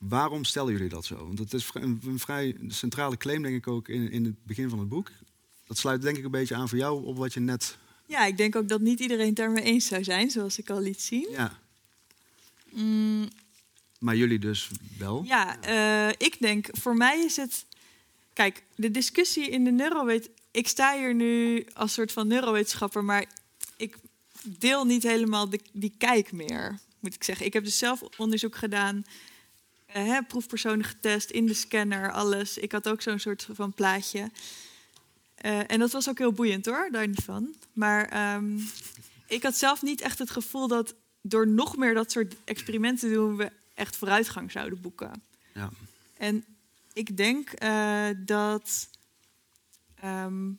Waarom stellen jullie dat zo? Want het is een, een vrij centrale claim, denk ik ook, in, in het begin van het boek. Dat sluit denk ik een beetje aan voor jou op wat je net... Ja, ik denk ook dat niet iedereen het daarmee eens zou zijn, zoals ik al liet zien. Ja, Mm, maar jullie dus wel. Ja, eh, ik denk, voor mij is het. Kijk, de discussie in de neurowet. Ik sta hier nu als soort van neurowetenschapper, maar ik deel niet helemaal de, die kijk meer, moet ik zeggen. Ik heb dus zelf onderzoek gedaan, hè, proefpersonen getest in de scanner, alles. Ik had ook zo'n soort van plaatje. Eh, en dat was ook heel boeiend hoor, daar niet van. Maar ehm, ik had zelf niet echt het gevoel dat door nog meer dat soort experimenten te doen, we echt vooruitgang zouden boeken. Ja. En ik denk eh, dat. ehm,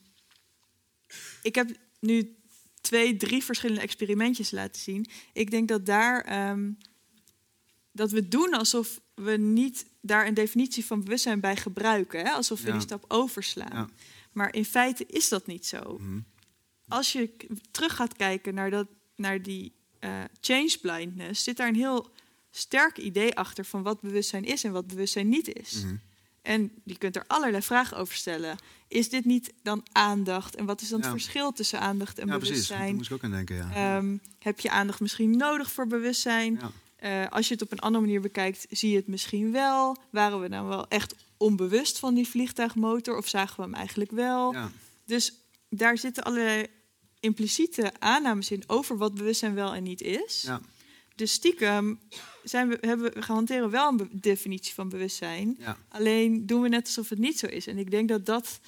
ik heb nu twee, drie verschillende experimentjes laten zien. Ik denk dat daar. ehm, dat we doen alsof we niet daar een definitie van bewustzijn bij gebruiken. Hè? Alsof we Ja. die stap overslaan. Ja. Maar in feite is dat niet zo. Mhm. Als je terug gaat kijken naar, dat, naar die eh, change blindness, zit daar een heel sterk idee achter van wat bewustzijn is en wat bewustzijn niet is. Mhm. En je kunt er allerlei vragen over stellen. Is dit niet dan aandacht? En wat is dan Ja. het verschil tussen aandacht en Ja, precies. Daar bewustzijn? moest ik ook aan denken, ja. Ehm, heb je aandacht misschien nodig voor bewustzijn? Eh, als je het op een andere manier bekijkt, zie je het misschien wel. Waren we nou wel echt onbewust van die vliegtuigmotor of zagen we hem eigenlijk wel? ja. Dus daar zitten allerlei impliciete aannames in over wat bewustzijn wel en niet is. Ja. Dus stiekem zijn we, hebben we, hanteren wel een definitie van bewustzijn. Ja. Alleen doen we net alsof het niet zo is. En ik denk dat dat,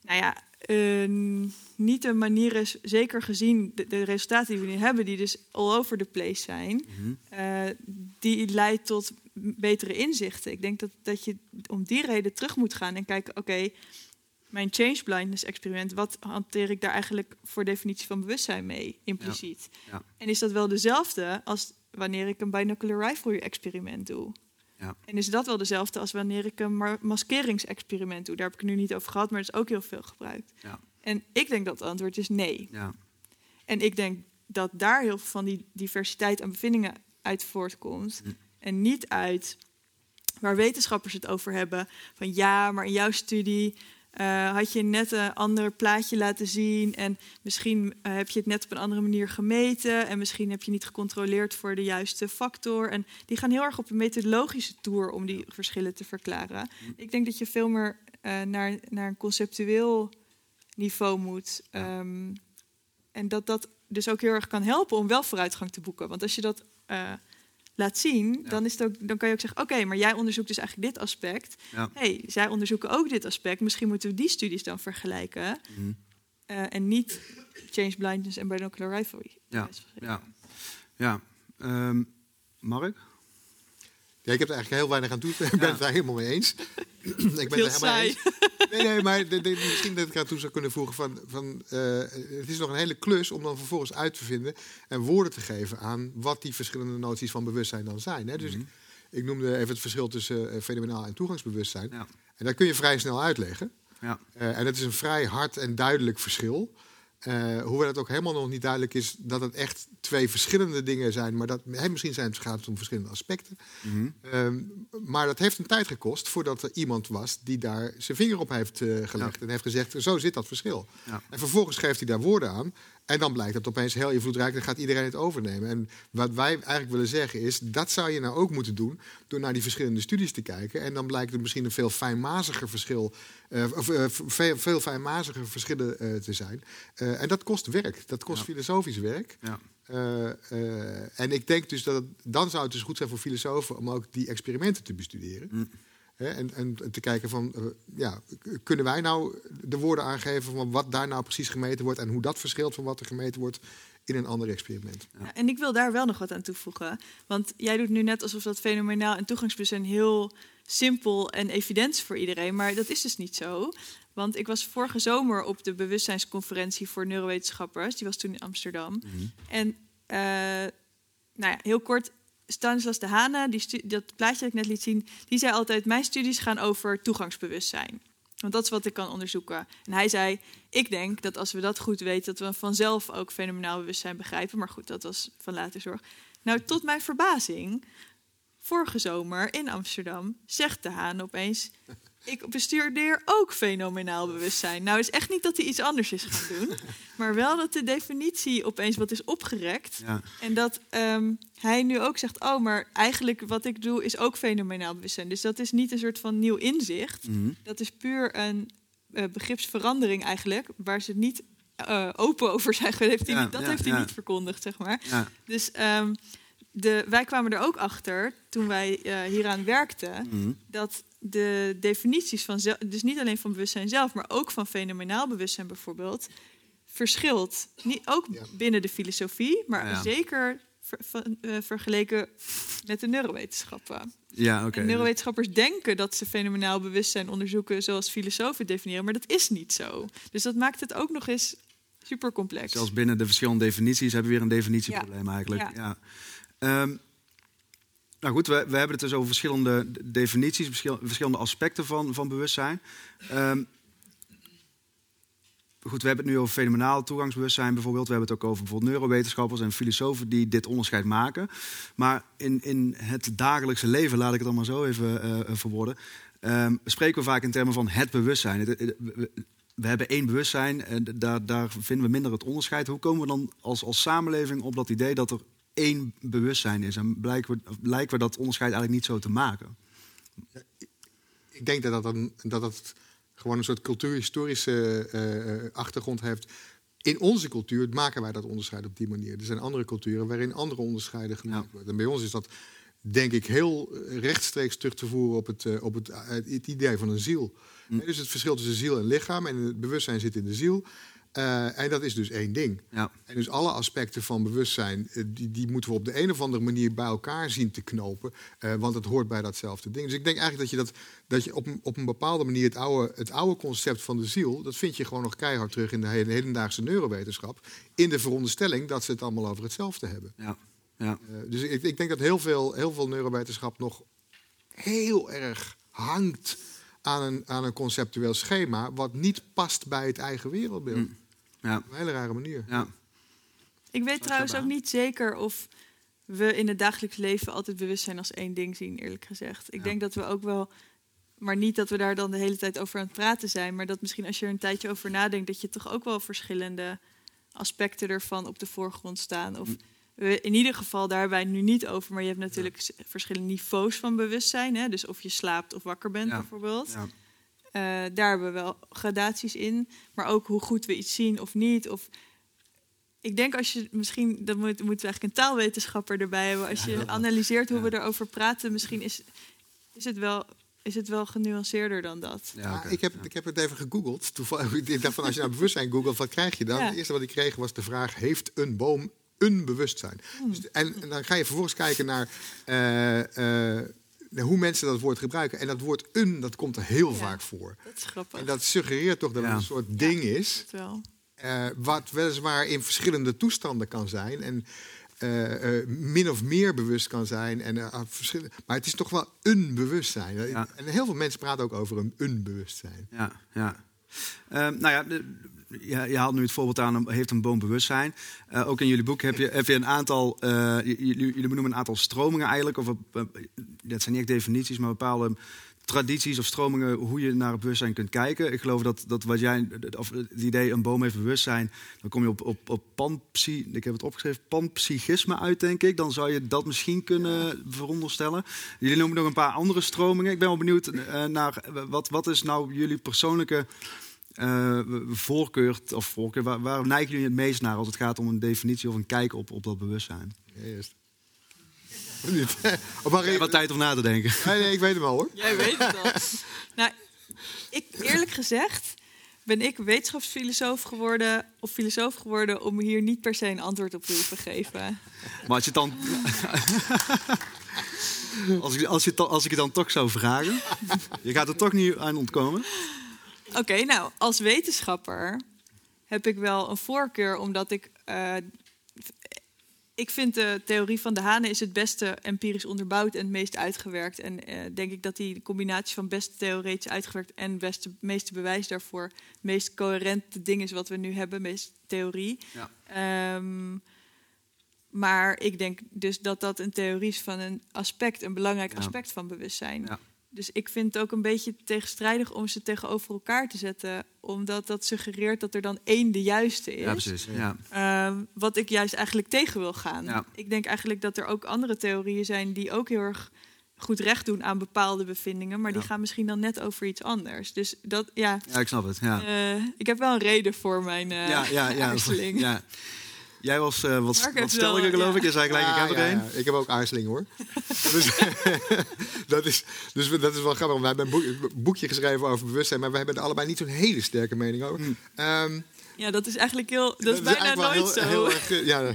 nou ja, eh, niet een manier is, zeker gezien de, de resultaten die we nu hebben, die dus all over the place zijn, Mhm. eh, die leidt tot betere inzichten. Ik denk dat, dat je om die reden terug moet gaan en kijken, oké, mijn change blindness experiment, wat hanteer ik daar eigenlijk voor definitie van bewustzijn mee, impliciet? Ja. En is dat wel dezelfde als wanneer ik een binocular rifle experiment doe? Ja. En is dat wel dezelfde als wanneer ik een ma- maskeringsexperiment doe? Daar heb ik het nu niet over gehad, maar dat is ook heel veel gebruikt. Ja. En ik denk dat het antwoord is nee. Ja. En ik denk dat daar heel veel van die diversiteit aan bevindingen uit voortkomt. Hm. En niet uit waar wetenschappers het over hebben. Van ja, maar in jouw studie eh, had je net een ander plaatje laten zien. En misschien eh, heb je het net op een andere manier gemeten. En misschien heb je niet gecontroleerd voor de juiste factor. En die gaan heel erg op een methodologische tour om die verschillen te verklaren. Ik denk dat je veel meer eh, naar, naar een conceptueel niveau moet. Ehm, en dat dat dus ook heel erg kan helpen om wel vooruitgang te boeken. Want als je dat laat zien, Ja. dan, is het ook, dan kan je ook zeggen: Oké, maar jij onderzoekt dus eigenlijk dit aspect. Ja. hey, zij onderzoeken ook dit aspect. Misschien moeten we die studies dan vergelijken. Mhm. Eh, en niet change blindness en binocular rifle. Ja. Ja. Ja. Ehm, Mark? Ja, ik heb er eigenlijk heel weinig aan toe. Ik ben het daar helemaal mee eens. (laughs) ik ben er helemaal saai. eens. Nee, nee, maar de, de- misschien dat ik aan toe zou kunnen voegen van, van eh, het is nog een hele klus om dan vervolgens uit te vinden en woorden te geven aan wat die verschillende noties van bewustzijn dan zijn. Hè? Dus Mhm. ik, ik noemde even het verschil tussen eh, fenomenaal en toegangsbewustzijn. Ja. En dat kun je vrij snel uitleggen. Ja. Eh, en het is een vrij hard en duidelijk verschil. Eh, hoewel het ook helemaal nog niet duidelijk is dat het echt twee verschillende dingen zijn. Maar dat, misschien zijn het, gaat het om verschillende aspecten. Mhm. Ehm, maar dat heeft een tijd gekost voordat er iemand was die daar zijn vinger op heeft eh, gelegd. Ja. En heeft gezegd, zo zit dat verschil. Ja. En vervolgens geeft hij daar woorden aan. En dan blijkt het opeens heel invloedrijk, dan gaat iedereen het overnemen. En wat wij eigenlijk willen zeggen is, dat zou je nou ook moeten doen door naar die verschillende studies te kijken. En dan blijkt het misschien een veel fijnmaziger verschil, eh, of eh, veel, veel fijnmaziger verschillen eh, te zijn. En dat kost werk, dat kost Ja. filosofisch werk. Ja. En ik denk dus dat het, dan zou het dus goed zijn voor filosofen om ook die experimenten te bestuderen. Mm. Hè, en, en te kijken van, eh, ja, kunnen wij nou de woorden aangeven van wat daar nou precies gemeten wordt en hoe dat verschilt van wat er gemeten wordt in een ander experiment. Ja, en ik wil daar wel nog wat aan toevoegen. Want jij doet nu net alsof dat fenomenaal en toegangsbewustzijn heel simpel en evident voor iedereen. Maar dat is dus niet zo. Want ik was vorige zomer op de bewustzijnsconferentie voor neurowetenschappers. Die was toen in Amsterdam. En eh, nou ja, heel kort, Stanislas de Hane, die dat plaatje dat ik net liet zien, die zei altijd: Mijn studies gaan over toegangsbewustzijn. Want dat is wat ik kan onderzoeken. En hij zei: Ik denk dat als we dat goed weten, dat we vanzelf ook fenomenaal bewustzijn begrijpen. Maar goed, dat was van later zorg. Nou, tot mijn verbazing, vorige zomer in Amsterdam zegt de Haan opeens: Ik bestudeer ook fenomenaal bewustzijn. Nou, is echt niet dat hij iets anders is gaan doen, (laughs) maar wel dat de definitie opeens wat is opgerekt. Ja. En dat ehm, hij nu ook zegt: Oh, maar eigenlijk wat ik doe is ook fenomenaal bewustzijn. Dus dat is niet een soort van nieuw inzicht. Mhm. Dat is puur een eh, begripsverandering eigenlijk, waar ze niet eh, open over zijn. geweest. Heeft hij Ja, niet, dat ja, heeft hij niet verkondigd, zeg maar. Dus ehm, de, wij kwamen er ook achter toen wij eh, hieraan werkten, Mhm. dat de definities van zel- dus niet alleen van bewustzijn zelf, maar ook van fenomenaal bewustzijn bijvoorbeeld, verschilt. Niet, ook Ja. binnen de filosofie, maar Ja. zeker ver- van- eh, vergeleken met de neurowetenschappen. Ja, oké. En neurowetenschappers denken dat ze fenomenaal bewustzijn onderzoeken zoals filosofen definiëren, maar dat is niet zo. Dus dat maakt het ook nog eens super complex. Zelfs binnen de verschillende definities hebben we weer een definitieprobleem eigenlijk. Ja. Ehm, nou goed, we, hebben het dus over verschillende definities, verschil- verschillende aspecten van, van bewustzijn. Ehm, goed, we hebben het nu over fenomenaal toegangsbewustzijn bijvoorbeeld. We hebben het ook over bijvoorbeeld neurowetenschappers en filosofen die dit onderscheid maken. Maar in, in het dagelijkse leven, laat ik het allemaal zo even eh, eh, verwoorden, ehm, spreken we vaak in termen van het bewustzijn. We- we hebben één bewustzijn en daar, daar vinden we minder het onderscheid. Hoe komen we dan als, als samenleving op dat idee dat er één bewustzijn is? En blijken we, lijken we dat onderscheid eigenlijk niet zo te maken? Ik denk dat dat, een, dat dat gewoon een soort cultuurhistorische eh, achtergrond heeft. In onze cultuur maken wij dat onderscheid op die manier. Er zijn andere culturen waarin andere onderscheiden gemaakt Ja. worden. En bij ons is dat, denk ik, heel rechtstreeks terug te voeren op het, eh, op het, het idee van een ziel. Hè, Dus het verschil tussen ziel en lichaam. En het bewustzijn zit in de ziel. Eh, en dat is dus één ding. Ja, En dus alle aspecten van bewustzijn, eh, die, die moeten we op de een of andere manier bij elkaar zien te knopen. eh, want het hoort bij datzelfde ding. Dus ik denk eigenlijk dat je, dat, dat je op, een, op een bepaalde manier het oude, het oude concept van de ziel, dat vind je gewoon nog keihard terug in de heden- hedendaagse neurowetenschap. In de veronderstelling dat ze het allemaal over hetzelfde hebben. ja, ja. Dus ik, ik denk dat heel veel, heel veel neurowetenschap nog heel erg hangt aan een, aan een conceptueel schema, wat niet past bij het eigen wereldbeeld. Mm. ja, Op een hele rare manier. ja. Ik weet trouwens ook niet zeker of we in het dagelijks leven altijd bewustzijn als één ding zien, eerlijk gezegd. Ik Ja. denk dat we ook wel, maar niet dat we daar dan de hele tijd over aan het praten zijn, maar dat misschien als je er een tijdje over nadenkt, dat je toch ook wel verschillende aspecten ervan op de voorgrond staan. Of Mm. We, in ieder geval, daar hebben wij het nu niet over, maar je hebt natuurlijk verschillende niveaus van bewustzijn. Hè? Dus of je slaapt of wakker bent, Ja. bijvoorbeeld. ja. Eh, daar hebben we wel gradaties in. Maar ook hoe goed we iets zien of niet. Of ik denk als je misschien, dan moet, moeten we eigenlijk een taalwetenschapper erbij hebben. Als je analyseert hoe Ja. we erover praten, misschien is, is, het wel, is het wel genuanceerder dan dat. Ja, ik, heb, ik heb het even gegoogeld. Toevallig, (laughs) ik dacht van als je naar bewustzijn googelt, wat krijg je dan? Ja. Het eerste wat ik kreeg was de vraag: heeft een boom een bewustzijn? Hmm. Dus, en, en dan ga je vervolgens kijken naar, eh, eh, naar hoe mensen dat woord gebruiken. En dat woord een, dat komt er heel Ja. vaak voor. Dat is grappig. En dat suggereert toch dat het een soort ding is, Dat wel. eh, wat weliswaar in verschillende toestanden kan zijn. En eh, eh, min of meer bewust kan zijn. En, verschillende, maar het is toch wel een bewustzijn. Ja. En heel veel mensen praten ook over een, een bewustzijn. Ja, ja. Ehm, nou ja, de- je, haalt nu het voorbeeld aan, heeft een boom bewustzijn. Eh, ook in jullie boek heb je, een aantal, eh, jullie, jullie benoemen een aantal stromingen eigenlijk. Of, eh, dat zijn niet echt definities, maar bepaalde tradities of stromingen hoe je naar het bewustzijn kunt kijken. Ik geloof dat, dat wat jij, of het idee een boom heeft bewustzijn, dan kom je op, op, op ik heb het opgeschreven, panpsychisme uit, denk ik. Dan zou je dat misschien kunnen veronderstellen. Jullie noemen nog een paar andere stromingen. Ik ben wel benieuwd naar wat, wat is nou jullie persoonlijke eh, voorkeur, of voorkeur, waar, waar neigen jullie het meest naar als het gaat om een definitie of een kijk op, op dat bewustzijn? Eerst. Niet. Of mag Ik heb wat tijd om na te denken. Nee, nee, ik weet hem al hoor. Jij weet het al. nou, ik, eerlijk gezegd ben ik wetenschapsfilosoof geworden of filosoof geworden om hier niet per se een antwoord op te hoeven geven. Maar als je het dan. (laughs) als, ik, als, je, het dan- als ik het dan toch zou vragen. Je gaat er toch niet aan ontkomen. Oké, nou, als wetenschapper heb ik wel een voorkeur, omdat ik. eh, ik vind de theorie van de hanen is het beste empirisch onderbouwd en het meest uitgewerkt. En eh, denk ik dat die combinatie van best theoretisch uitgewerkt en beste, meeste bewijs daarvoor het meest coherente ding is wat we nu hebben, meest theorie. Ja. Ehm, maar ik denk dus dat dat een theorie is van een aspect, een belangrijk Ja. aspect van bewustzijn. Ja. Dus ik vind het ook een beetje tegenstrijdig om ze tegenover elkaar te zetten, omdat dat suggereert dat er dan één de juiste is. Ja, precies. Ja. Ehm, wat ik juist eigenlijk tegen wil gaan. Ja. Ik denk eigenlijk dat er ook andere theorieën zijn die ook heel erg goed recht doen aan bepaalde bevindingen, maar die gaan misschien dan net over iets anders. Dus dat, ja, ja, ik snap het. Ja, eh, ik heb wel een reden voor mijn eh ja, ja, ja. Jij was eh, wat, Mark wat heeft stelliger, wel, geloof ja. ik. Je zei gelijk, ik Ja, heb er één. ja. Ik heb ook aarzelingen hoor. (laughs) dus, (laughs) dat is, dus dat is wel grappig. Wij hebben een boek- boekje geschreven over bewustzijn, maar we hebben er allebei niet zo'n hele sterke mening over. Hmm. Ehm, Ja, dat is eigenlijk heel, dat is bijna nooit heel- zo. heel erg, eh, ja, (laughs)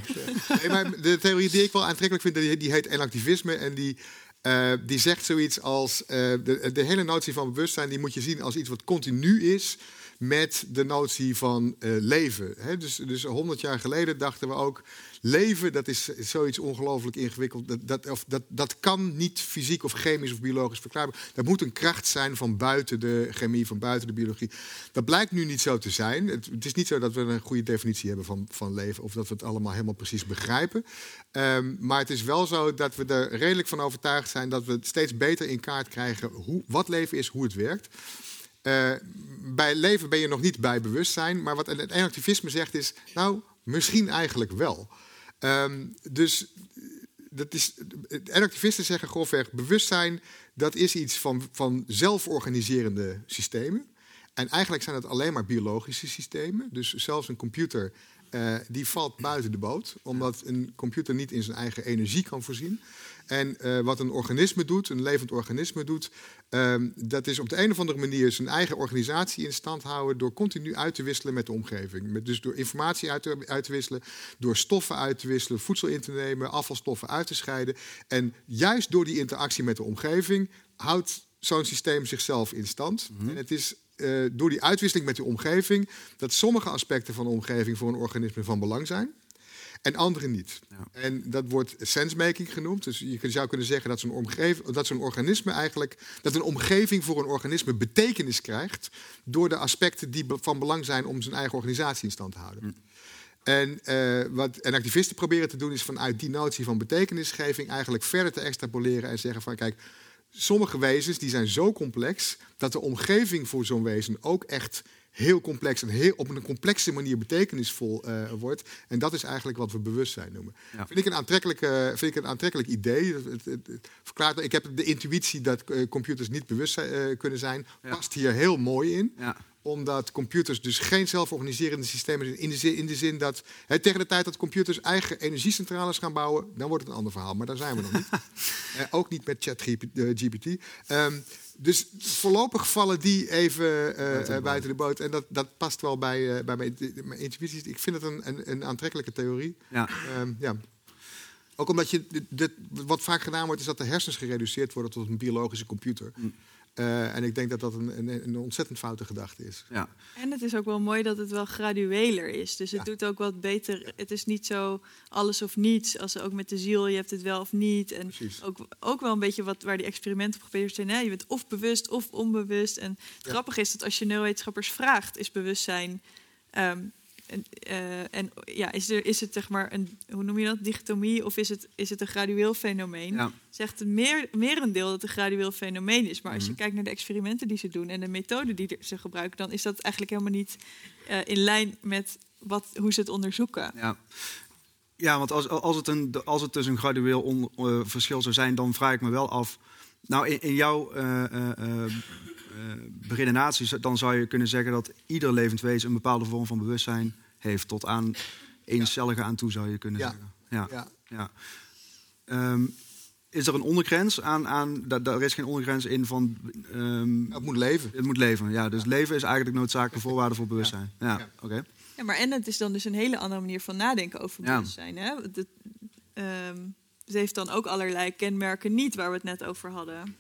nee, maar de theorie die ik wel aantrekkelijk vind, die, die heet enactivisme. En die, eh, die zegt zoiets als... eh, de, de hele notie van bewustzijn die moet je zien als iets wat continu is... met de notie van eh, leven. Dus, dus 100 jaar geleden dachten we ook... leven, dat is zoiets ongelooflijk ingewikkeld. Dat, dat, of, dat, dat kan niet fysiek of chemisch of biologisch verklaarbaar. Dat moet een kracht zijn van buiten de chemie, van buiten de biologie. Dat blijkt nu niet zo te zijn. Het, het is niet zo dat we een goede definitie hebben van, van leven... of dat we het allemaal helemaal precies begrijpen. Ehm, maar het is wel zo dat we er redelijk van overtuigd zijn... dat we het steeds beter in kaart krijgen hoe, wat leven is, hoe het werkt... Eh, bij leven ben je nog niet bij bewustzijn. Maar wat het enactivisme zegt is, nou, misschien eigenlijk wel. Ehm, dus dat is, enactivisten zeggen grofweg, bewustzijn, dat is iets van, van zelforganiserende systemen. En eigenlijk zijn het alleen maar biologische systemen. Dus zelfs een computer, eh, die valt buiten de boot. Omdat een computer niet in zijn eigen energie kan voorzien. En eh, wat een organisme doet, een levend organisme doet, ehm, dat is op de een of andere manier zijn eigen organisatie in stand houden door continu uit te wisselen met de omgeving. Met, dus door informatie uit te, uit te wisselen, door stoffen uit te wisselen, voedsel in te nemen, afvalstoffen uit te scheiden. En juist door die interactie met de omgeving houdt zo'n systeem zichzelf in stand. En het is eh, door die uitwisseling met de omgeving dat sommige aspecten van de omgeving voor een organisme van belang zijn. En andere niet. Ja. En dat wordt sensemaking genoemd. Dus je zou kunnen zeggen dat zo'n, omgeving, dat zo'n organisme eigenlijk. dat een omgeving voor een organisme betekenis krijgt. door de aspecten die van belang zijn om zijn eigen organisatie in stand te houden. En eh, wat en activisten proberen te doen, is vanuit die notie van betekenisgeving eigenlijk verder te extrapoleren en zeggen van kijk, sommige wezens die zijn zo complex dat de omgeving voor zo'n wezen ook echt heel complex en heel, op een complexe manier betekenisvol eh, wordt. En dat is eigenlijk wat we bewustzijn noemen. Ja. Vind, ik een aantrekkelijke, vind ik een aantrekkelijk idee. Het, het, verklaart, ik heb de intuïtie dat eh, computers niet bewust eh, kunnen zijn. Ja. Past hier heel mooi in Ja. omdat computers dus geen zelforganiserende systemen zijn. In de zin, in de zin dat hè, tegen de tijd dat computers eigen energiecentrales gaan bouwen, dan wordt het een ander verhaal. Maar daar zijn we nog niet. (laughs) Eh, ook niet met ChatGPT. Dus voorlopig vallen die even eh, eh, buiten, de boot. En dat, dat past wel bij, eh, bij mijn, mijn intuïties. Ik vind het een, een, een aantrekkelijke theorie. Ja. Ehm, ja. Ook omdat je, dit- wat vaak gedaan wordt, is dat de hersens gereduceerd worden tot een biologische computer. Mm. Eh, en ik denk dat dat een, een, een ontzettend foute gedachte is. Ja. En het is ook wel mooi dat het wel gradueler is. Dus het Ja. doet ook wat beter. Het is niet zo alles of niets. Als ook met de ziel, je hebt het wel of niet. En Precies. ook, ook wel een beetje wat, waar die experimenten op gebaseerd zijn. Hè? Je bent of bewust of onbewust. En het Ja. grappige is dat als je neurowetenschappers vraagt, is bewustzijn... ehm, en, eh, en ja, is, er, is het zeg maar een, hoe noem je dat, dichotomie of is het, is het een gradueel fenomeen? Ja. Zegt het meer, merendeel dat het een gradueel fenomeen is. Maar als Mhm. je kijkt naar de experimenten die ze doen en de methoden die ze gebruiken, dan is dat eigenlijk helemaal niet eh, in lijn met wat, hoe ze het onderzoeken. Ja. Ja, want als, als, het een, als het dus een gradueel on- eh, verschil zou zijn, dan vraag ik me wel af. Nou, in, in jouw eh, beredenatie, zou- dan zou je kunnen zeggen dat ieder levend wezen een bepaalde vorm van bewustzijn heeft. Tot aan eencellige aan toe, zou je kunnen Ja. zeggen. Ja. Ja. ja. Ehm, is er een ondergrens aan? aan da- daar is geen ondergrens in van. ehm, Het moet leven. het moet leven. Ja, dus leven is eigenlijk noodzakelijke voorwaarde voor bewustzijn. Ja, Ja. oké. Ja, maar en het is dan dus een hele andere manier van nadenken over Ja. bewustzijn. Hè? Ehm, het heeft dan ook allerlei kenmerken niet waar we het net over hadden.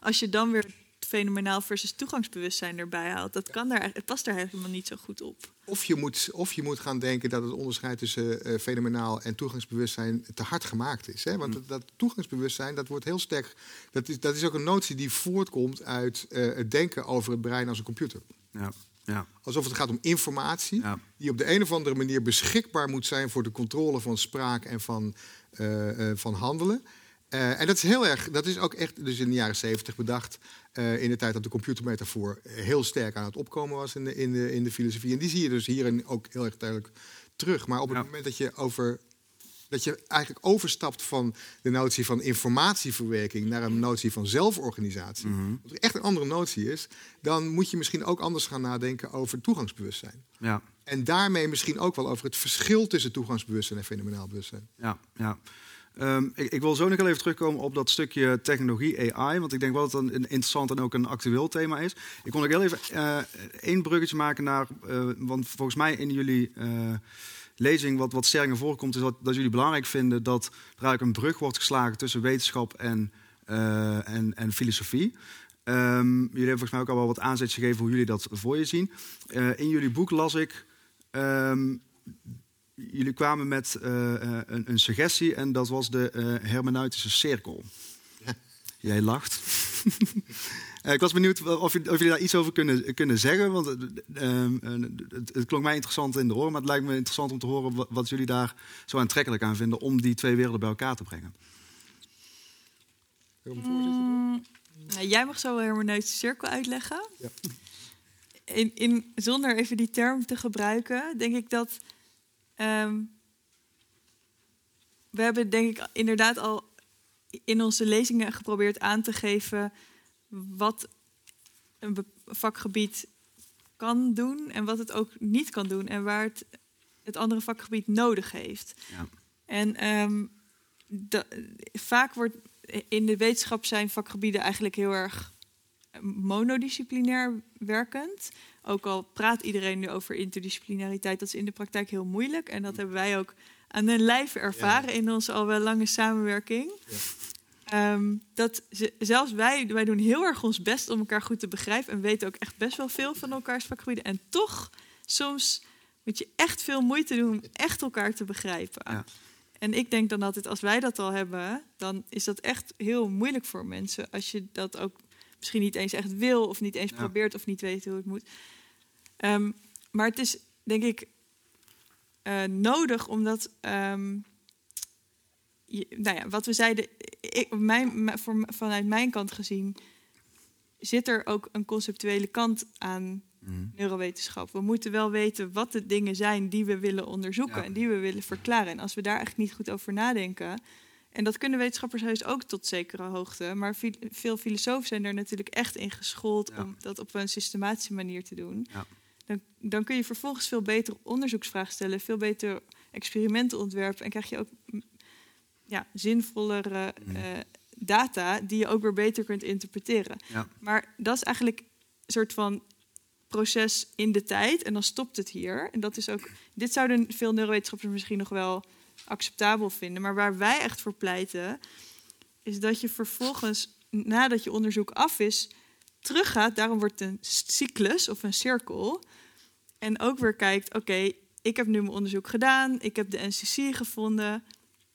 Als je dan weer fenomenaal versus toegangsbewustzijn erbij haalt, dat kan daar, het past daar helemaal niet zo goed op. Of je, moet, of je moet gaan denken dat het onderscheid tussen eh, fenomenaal en toegangsbewustzijn te hard gemaakt is. Hè? Want dat, dat toegangsbewustzijn, dat wordt heel sterk. Dat is, dat is ook een notie die voortkomt uit eh, het denken over het brein als een computer. Ja, ja, Alsof het gaat om informatie ja. die op de een of andere manier beschikbaar moet zijn voor de controle van spraak en van, eh, eh, van handelen. Eh, en dat is heel erg, dat is ook echt dus in de jaren zeventig bedacht. eh, in de tijd dat de computermetafoor heel sterk aan het opkomen was in de, in de, in de filosofie. En die zie je dus hierin ook heel erg duidelijk terug. Maar op het Ja. moment dat je over. Dat je eigenlijk overstapt van de notie van informatieverwerking naar een notie van zelforganisatie. Mhm. Wat echt een andere notie is, dan moet je misschien ook anders gaan nadenken over toegangsbewustzijn. ja. En daarmee misschien ook wel over het verschil tussen toegangsbewustzijn en fenomenaal bewustzijn. Ja, ja. Ehm, ik, ik wil zo nog even terugkomen op dat stukje technologie, AI. Want ik denk wel dat het een interessant en ook een actueel thema is. Ik kon ook heel even eh, één bruggetje maken naar... eh, want volgens mij in jullie eh, lezing wat, wat sterk naar voren komt... is dat, dat jullie belangrijk vinden dat er eigenlijk een brug wordt geslagen... tussen wetenschap en, en, en filosofie. Ehm, jullie hebben volgens mij ook al wel wat aanzet gegeven... hoe jullie dat voor je zien. In jullie boek las ik... ehm, jullie kwamen met eh, eh, een, een suggestie en dat was de eh, hermeneutische cirkel. Jij lacht. (laughs) Eh, ik was benieuwd of, jullie daar iets over kunnen, kunnen zeggen. Want eh, ehm, eh, het, het klonk mij interessant in de oren, maar het lijkt me interessant om te horen wat, wat jullie daar zo aantrekkelijk aan vinden om die twee werelden bij elkaar te brengen. Mm, nou, jij mag zo wel hermeneutische cirkel uitleggen. Ja. In, in, zonder even die term te gebruiken, denk ik dat. Ehm, we hebben denk ik inderdaad al in onze lezingen geprobeerd aan te geven wat een vakgebied kan doen en wat het ook niet kan doen en waar het het andere vakgebied nodig heeft. Ja. En ehm, da- vaak wordt in de wetenschap zijn vakgebieden eigenlijk heel erg monodisciplinair werkend. Ook al praat iedereen nu over interdisciplinariteit, dat is in de praktijk heel moeilijk. En dat hebben wij ook aan hun lijf ervaren in onze al wel lange samenwerking. Ehm, dat ze- zelfs wij, wij doen heel erg ons best om elkaar goed te begrijpen en weten ook echt best wel veel van elkaars vakgebieden. En toch, soms moet je echt veel moeite doen om echt elkaar te begrijpen. Ja. En ik denk dan altijd, als wij dat al hebben, dan is dat echt heel moeilijk voor mensen. Als je dat ook misschien niet eens echt wil, of niet eens Ja. probeert, of niet weet hoe het moet. Ehm, maar het is, denk ik, eh, nodig omdat. ehm, je- nou ja, wat we zeiden, ik, mijn, voor, vanuit mijn kant gezien, zit er ook een conceptuele kant aan neurowetenschap. We moeten wel weten wat de dingen zijn die we willen onderzoeken Ja. en die we willen verklaren. En als we daar eigenlijk niet goed over nadenken. En dat kunnen wetenschappers heus ook tot zekere hoogte. Maar veel filosofen zijn er natuurlijk echt in geschoold Ja. om dat op een systematische manier te doen. Ja. Dan, dan kun je vervolgens veel beter onderzoeksvragen stellen, veel beter experimenten ontwerpen. En krijg je ook mm, ja, zinvollere Mhm. eh, data die je ook weer beter kunt interpreteren. Ja. Maar dat is eigenlijk een soort van proces in de tijd en dan stopt het hier. En dat is ook, dit zouden veel neurowetenschappers misschien nog wel acceptabel vinden. Maar waar wij echt voor pleiten, is dat je vervolgens, nadat je onderzoek af is, teruggaat. Daarom wordt een cyclus of een cirkel. En ook weer kijkt, oké, ik heb nu mijn onderzoek gedaan, ik heb de NCC gevonden.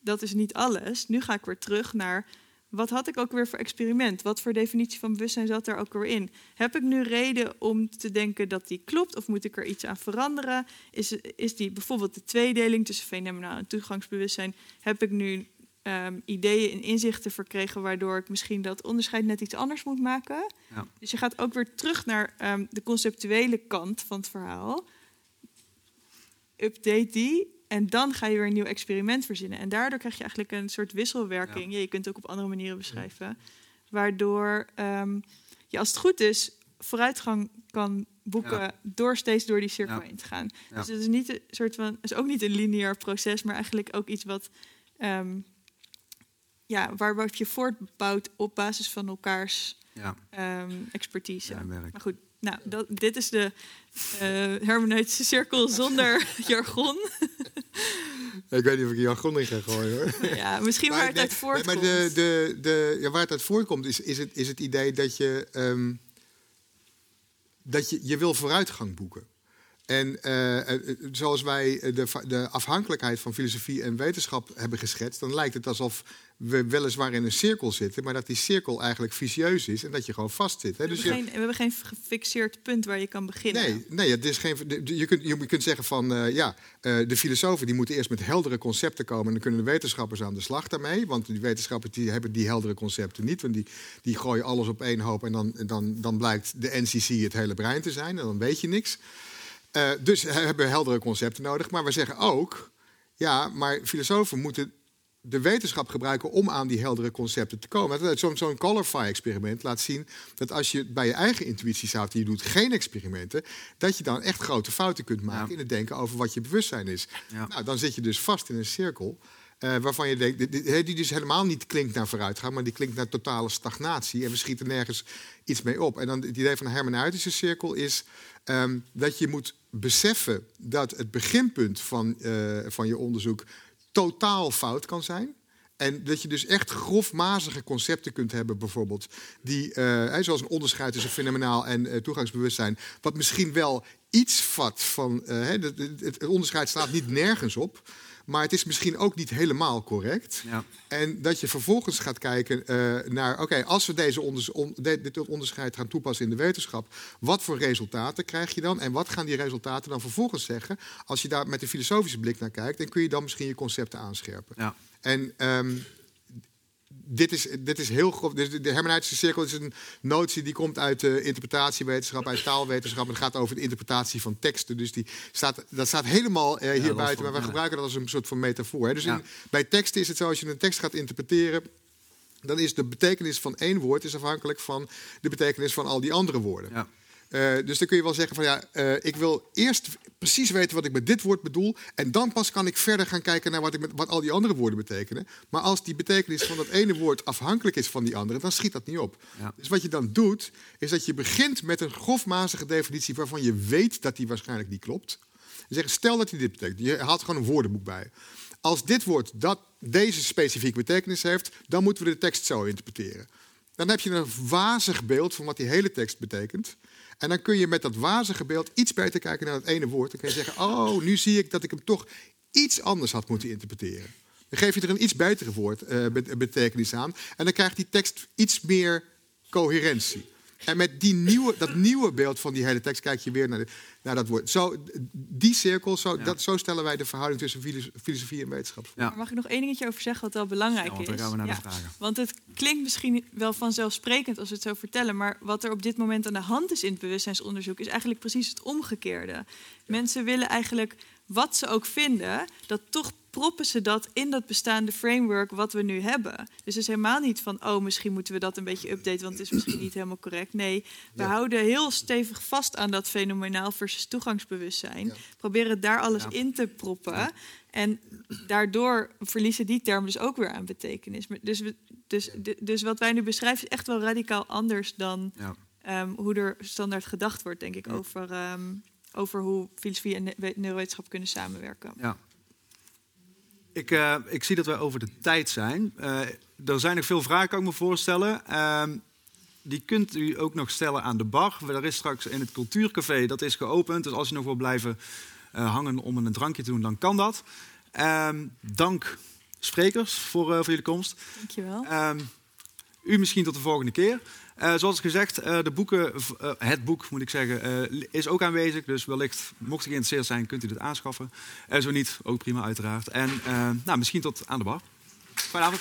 Dat is niet alles. Nu ga ik weer terug naar wat had ik ook weer voor experiment? Wat voor definitie van bewustzijn zat er ook weer in? Heb ik nu reden om te denken dat die klopt of moet ik er iets aan veranderen? Is, is die bijvoorbeeld de tweedeling tussen fenomenaal en toegangsbewustzijn? Heb ik nu ehm, ideeën en inzichten verkregen waardoor ik misschien dat onderscheid net iets anders moet maken? Ja. Dus je gaat ook weer terug naar ehm, de conceptuele kant van het verhaal. Update die en dan ga je weer een nieuw experiment verzinnen. En daardoor krijg je eigenlijk een soort wisselwerking. Ja. je kunt het ook op andere manieren beschrijven. Waardoor um, je als het goed is vooruitgang kan boeken Ja. door steeds door die cirkel Ja. heen te gaan. Ja. Dus het is niet een soort van, het is ook niet een lineair proces, maar eigenlijk ook iets wat ehm, ja, waarop je voortbouwt op basis van elkaars Ja, ehm, expertise. Maar goed, nou, dat, dit is de eh hermeneutische cirkel (laughs) zonder jargon. (laughs) Ik weet niet of ik jargon in ga gooien hoor. (laughs) ja, misschien waar het uit voortkomt. maar de, de, de, ja, waar het uit voortkomt is, is, het, is het idee dat je, ehm, dat je, je wil vooruitgang boeken. En eh, eh, zoals wij de, de afhankelijkheid van filosofie en wetenschap hebben geschetst, dan lijkt het alsof we weliswaar in een cirkel zitten, maar dat die cirkel eigenlijk vicieus is en dat je gewoon vast zit. Hè? we, Dus hebben je, geen, we hebben geen gefixeerd punt waar je kan beginnen. Nee, nee het is geen, je, kunt, je kunt zeggen van eh, ja, eh, de filosofen die moeten eerst met heldere concepten komen en dan kunnen de wetenschappers aan de slag daarmee. Want die wetenschappers die hebben die heldere concepten niet. Want die, die gooien alles op één hoop en dan, dan, dan blijkt de NCC het hele brein te zijn en dan weet je niks. Eh, dus we hebben heldere concepten nodig. Maar we zeggen ook, ja, maar filosofen moeten de wetenschap gebruiken om aan die heldere concepten te komen. Zo'n zo'n Colorfy-experiment laat zien dat als je bij je eigen intuïties houdt en je doet geen experimenten, dat je dan echt grote fouten kunt maken Ja. in het denken over wat je bewustzijn is. Ja. Nou, dan zit je dus vast in een cirkel. Eh, waarvan je denkt, die- dus helemaal niet klinkt naar vooruitgang, maar die klinkt naar totale stagnatie. En we schieten nergens iets mee op. En dan het idee van een hermeneutische cirkel is ehm, dat je moet beseffen dat het beginpunt van, eh, van je onderzoek totaal fout kan zijn. En dat je dus echt grofmazige concepten kunt hebben, bijvoorbeeld, die, eh, zoals een onderscheid tussen fenomenaal en toegangsbewustzijn, wat misschien wel iets vat van. het, onderscheid slaat niet nergens op, maar het is misschien ook niet helemaal correct. Ja. En dat je vervolgens gaat kijken eh, naar, oké, als we deze onders- on- de- dit onderscheid gaan toepassen in de wetenschap, wat voor resultaten krijg je dan? En wat gaan die resultaten dan vervolgens zeggen? Als je daar met een filosofische blik naar kijkt, dan kun je dan misschien je concepten aanscherpen. Ja. En ehm, dit, is, dit is heel grof. Dus de hermeneutische cirkel is een notie die komt uit de interpretatiewetenschap, uit taalwetenschap. Het gaat over de interpretatie van teksten. Dus die staat, dat staat helemaal eh, hier buiten. Maar we ja. gebruiken dat als een soort van metafoor. Hè. Dus in, bij teksten is het zo, als je een tekst gaat interpreteren. Dan is de betekenis van één woord is afhankelijk van de betekenis van al die andere woorden. Ja. Eh, dus dan kun je wel zeggen van ja, eh, ik wil eerst precies weten wat ik met dit woord bedoel. En dan pas kan ik verder gaan kijken naar wat, ik met, wat al die andere woorden betekenen. Maar als die betekenis van dat ene woord afhankelijk is van die andere, dan schiet dat niet op. Ja. Dus wat je dan doet, is dat je begint met een grofmazige definitie waarvan je weet dat die waarschijnlijk niet klopt. En zeggen, stel dat die dit betekent. Je haalt gewoon een woordenboek bij. Als dit woord dat deze specifieke betekenis heeft, dan moeten we de tekst zo interpreteren. Dan heb je een wazig beeld van wat die hele tekst betekent. En dan kun je met dat wazige beeld iets beter kijken naar het ene woord. Dan kun je zeggen, oh, nu zie ik dat ik hem toch iets anders had moeten interpreteren. Dan geef je er een iets betere woord, eh, bet- betekenis aan. En dan krijgt die tekst iets meer coherentie. En met die nieuwe, dat nieuwe beeld van die hele tekst kijk je weer naar, de- naar dat woord. Zo, die cirkel, zo, Ja. dat, zo stellen wij de verhouding tussen filos- filosofie en wetenschap voor. Ja. Maar mag ik nog één dingetje over zeggen wat wel belangrijk Ja, want is? dan gaan we naar de vragen. Want het klinkt misschien wel vanzelfsprekend als we het zo vertellen, maar wat er op dit moment aan de hand is in het bewustzijnsonderzoek is eigenlijk precies het omgekeerde. Mensen willen eigenlijk wat ze ook vinden, dat toch proppen ze dat in dat bestaande framework wat we nu hebben. Dus het is helemaal niet van, oh, misschien moeten we dat een beetje updaten, want het is misschien niet helemaal correct. Nee, we Ja. houden heel stevig vast aan dat fenomenaal versus toegangsbewustzijn. Ja. Proberen daar alles Ja. in te proppen. En daardoor verliezen die termen dus ook weer aan betekenis. Dus, we, dus, dus wat wij nu beschrijven is echt wel radicaal anders dan ehm, hoe er standaard gedacht wordt, denk ik, over, ehm, over hoe filosofie en ne- neurowetenschap kunnen samenwerken. Ja. Ik, eh, ik zie dat we over de tijd zijn. Eh, er zijn nog veel vragen, kan ik me voorstellen. Ehm, die kunt u ook nog stellen aan de bar. Er is straks in het cultuurcafé, dat is geopend. Dus als je nog wil blijven eh, hangen om een drankje te doen, dan kan dat. Ehm, dank sprekers voor, voor jullie komst. Dankjewel. Ehm, U misschien tot de volgende keer. Eh, zoals gezegd, eh, de boeken, eh, het boek moet ik zeggen, is ook aanwezig. Dus wellicht, mocht u geïnteresseerd zijn, kunt u dit aanschaffen. Eh, zo niet, ook prima uiteraard. En nou, misschien tot aan de bar. Fijne.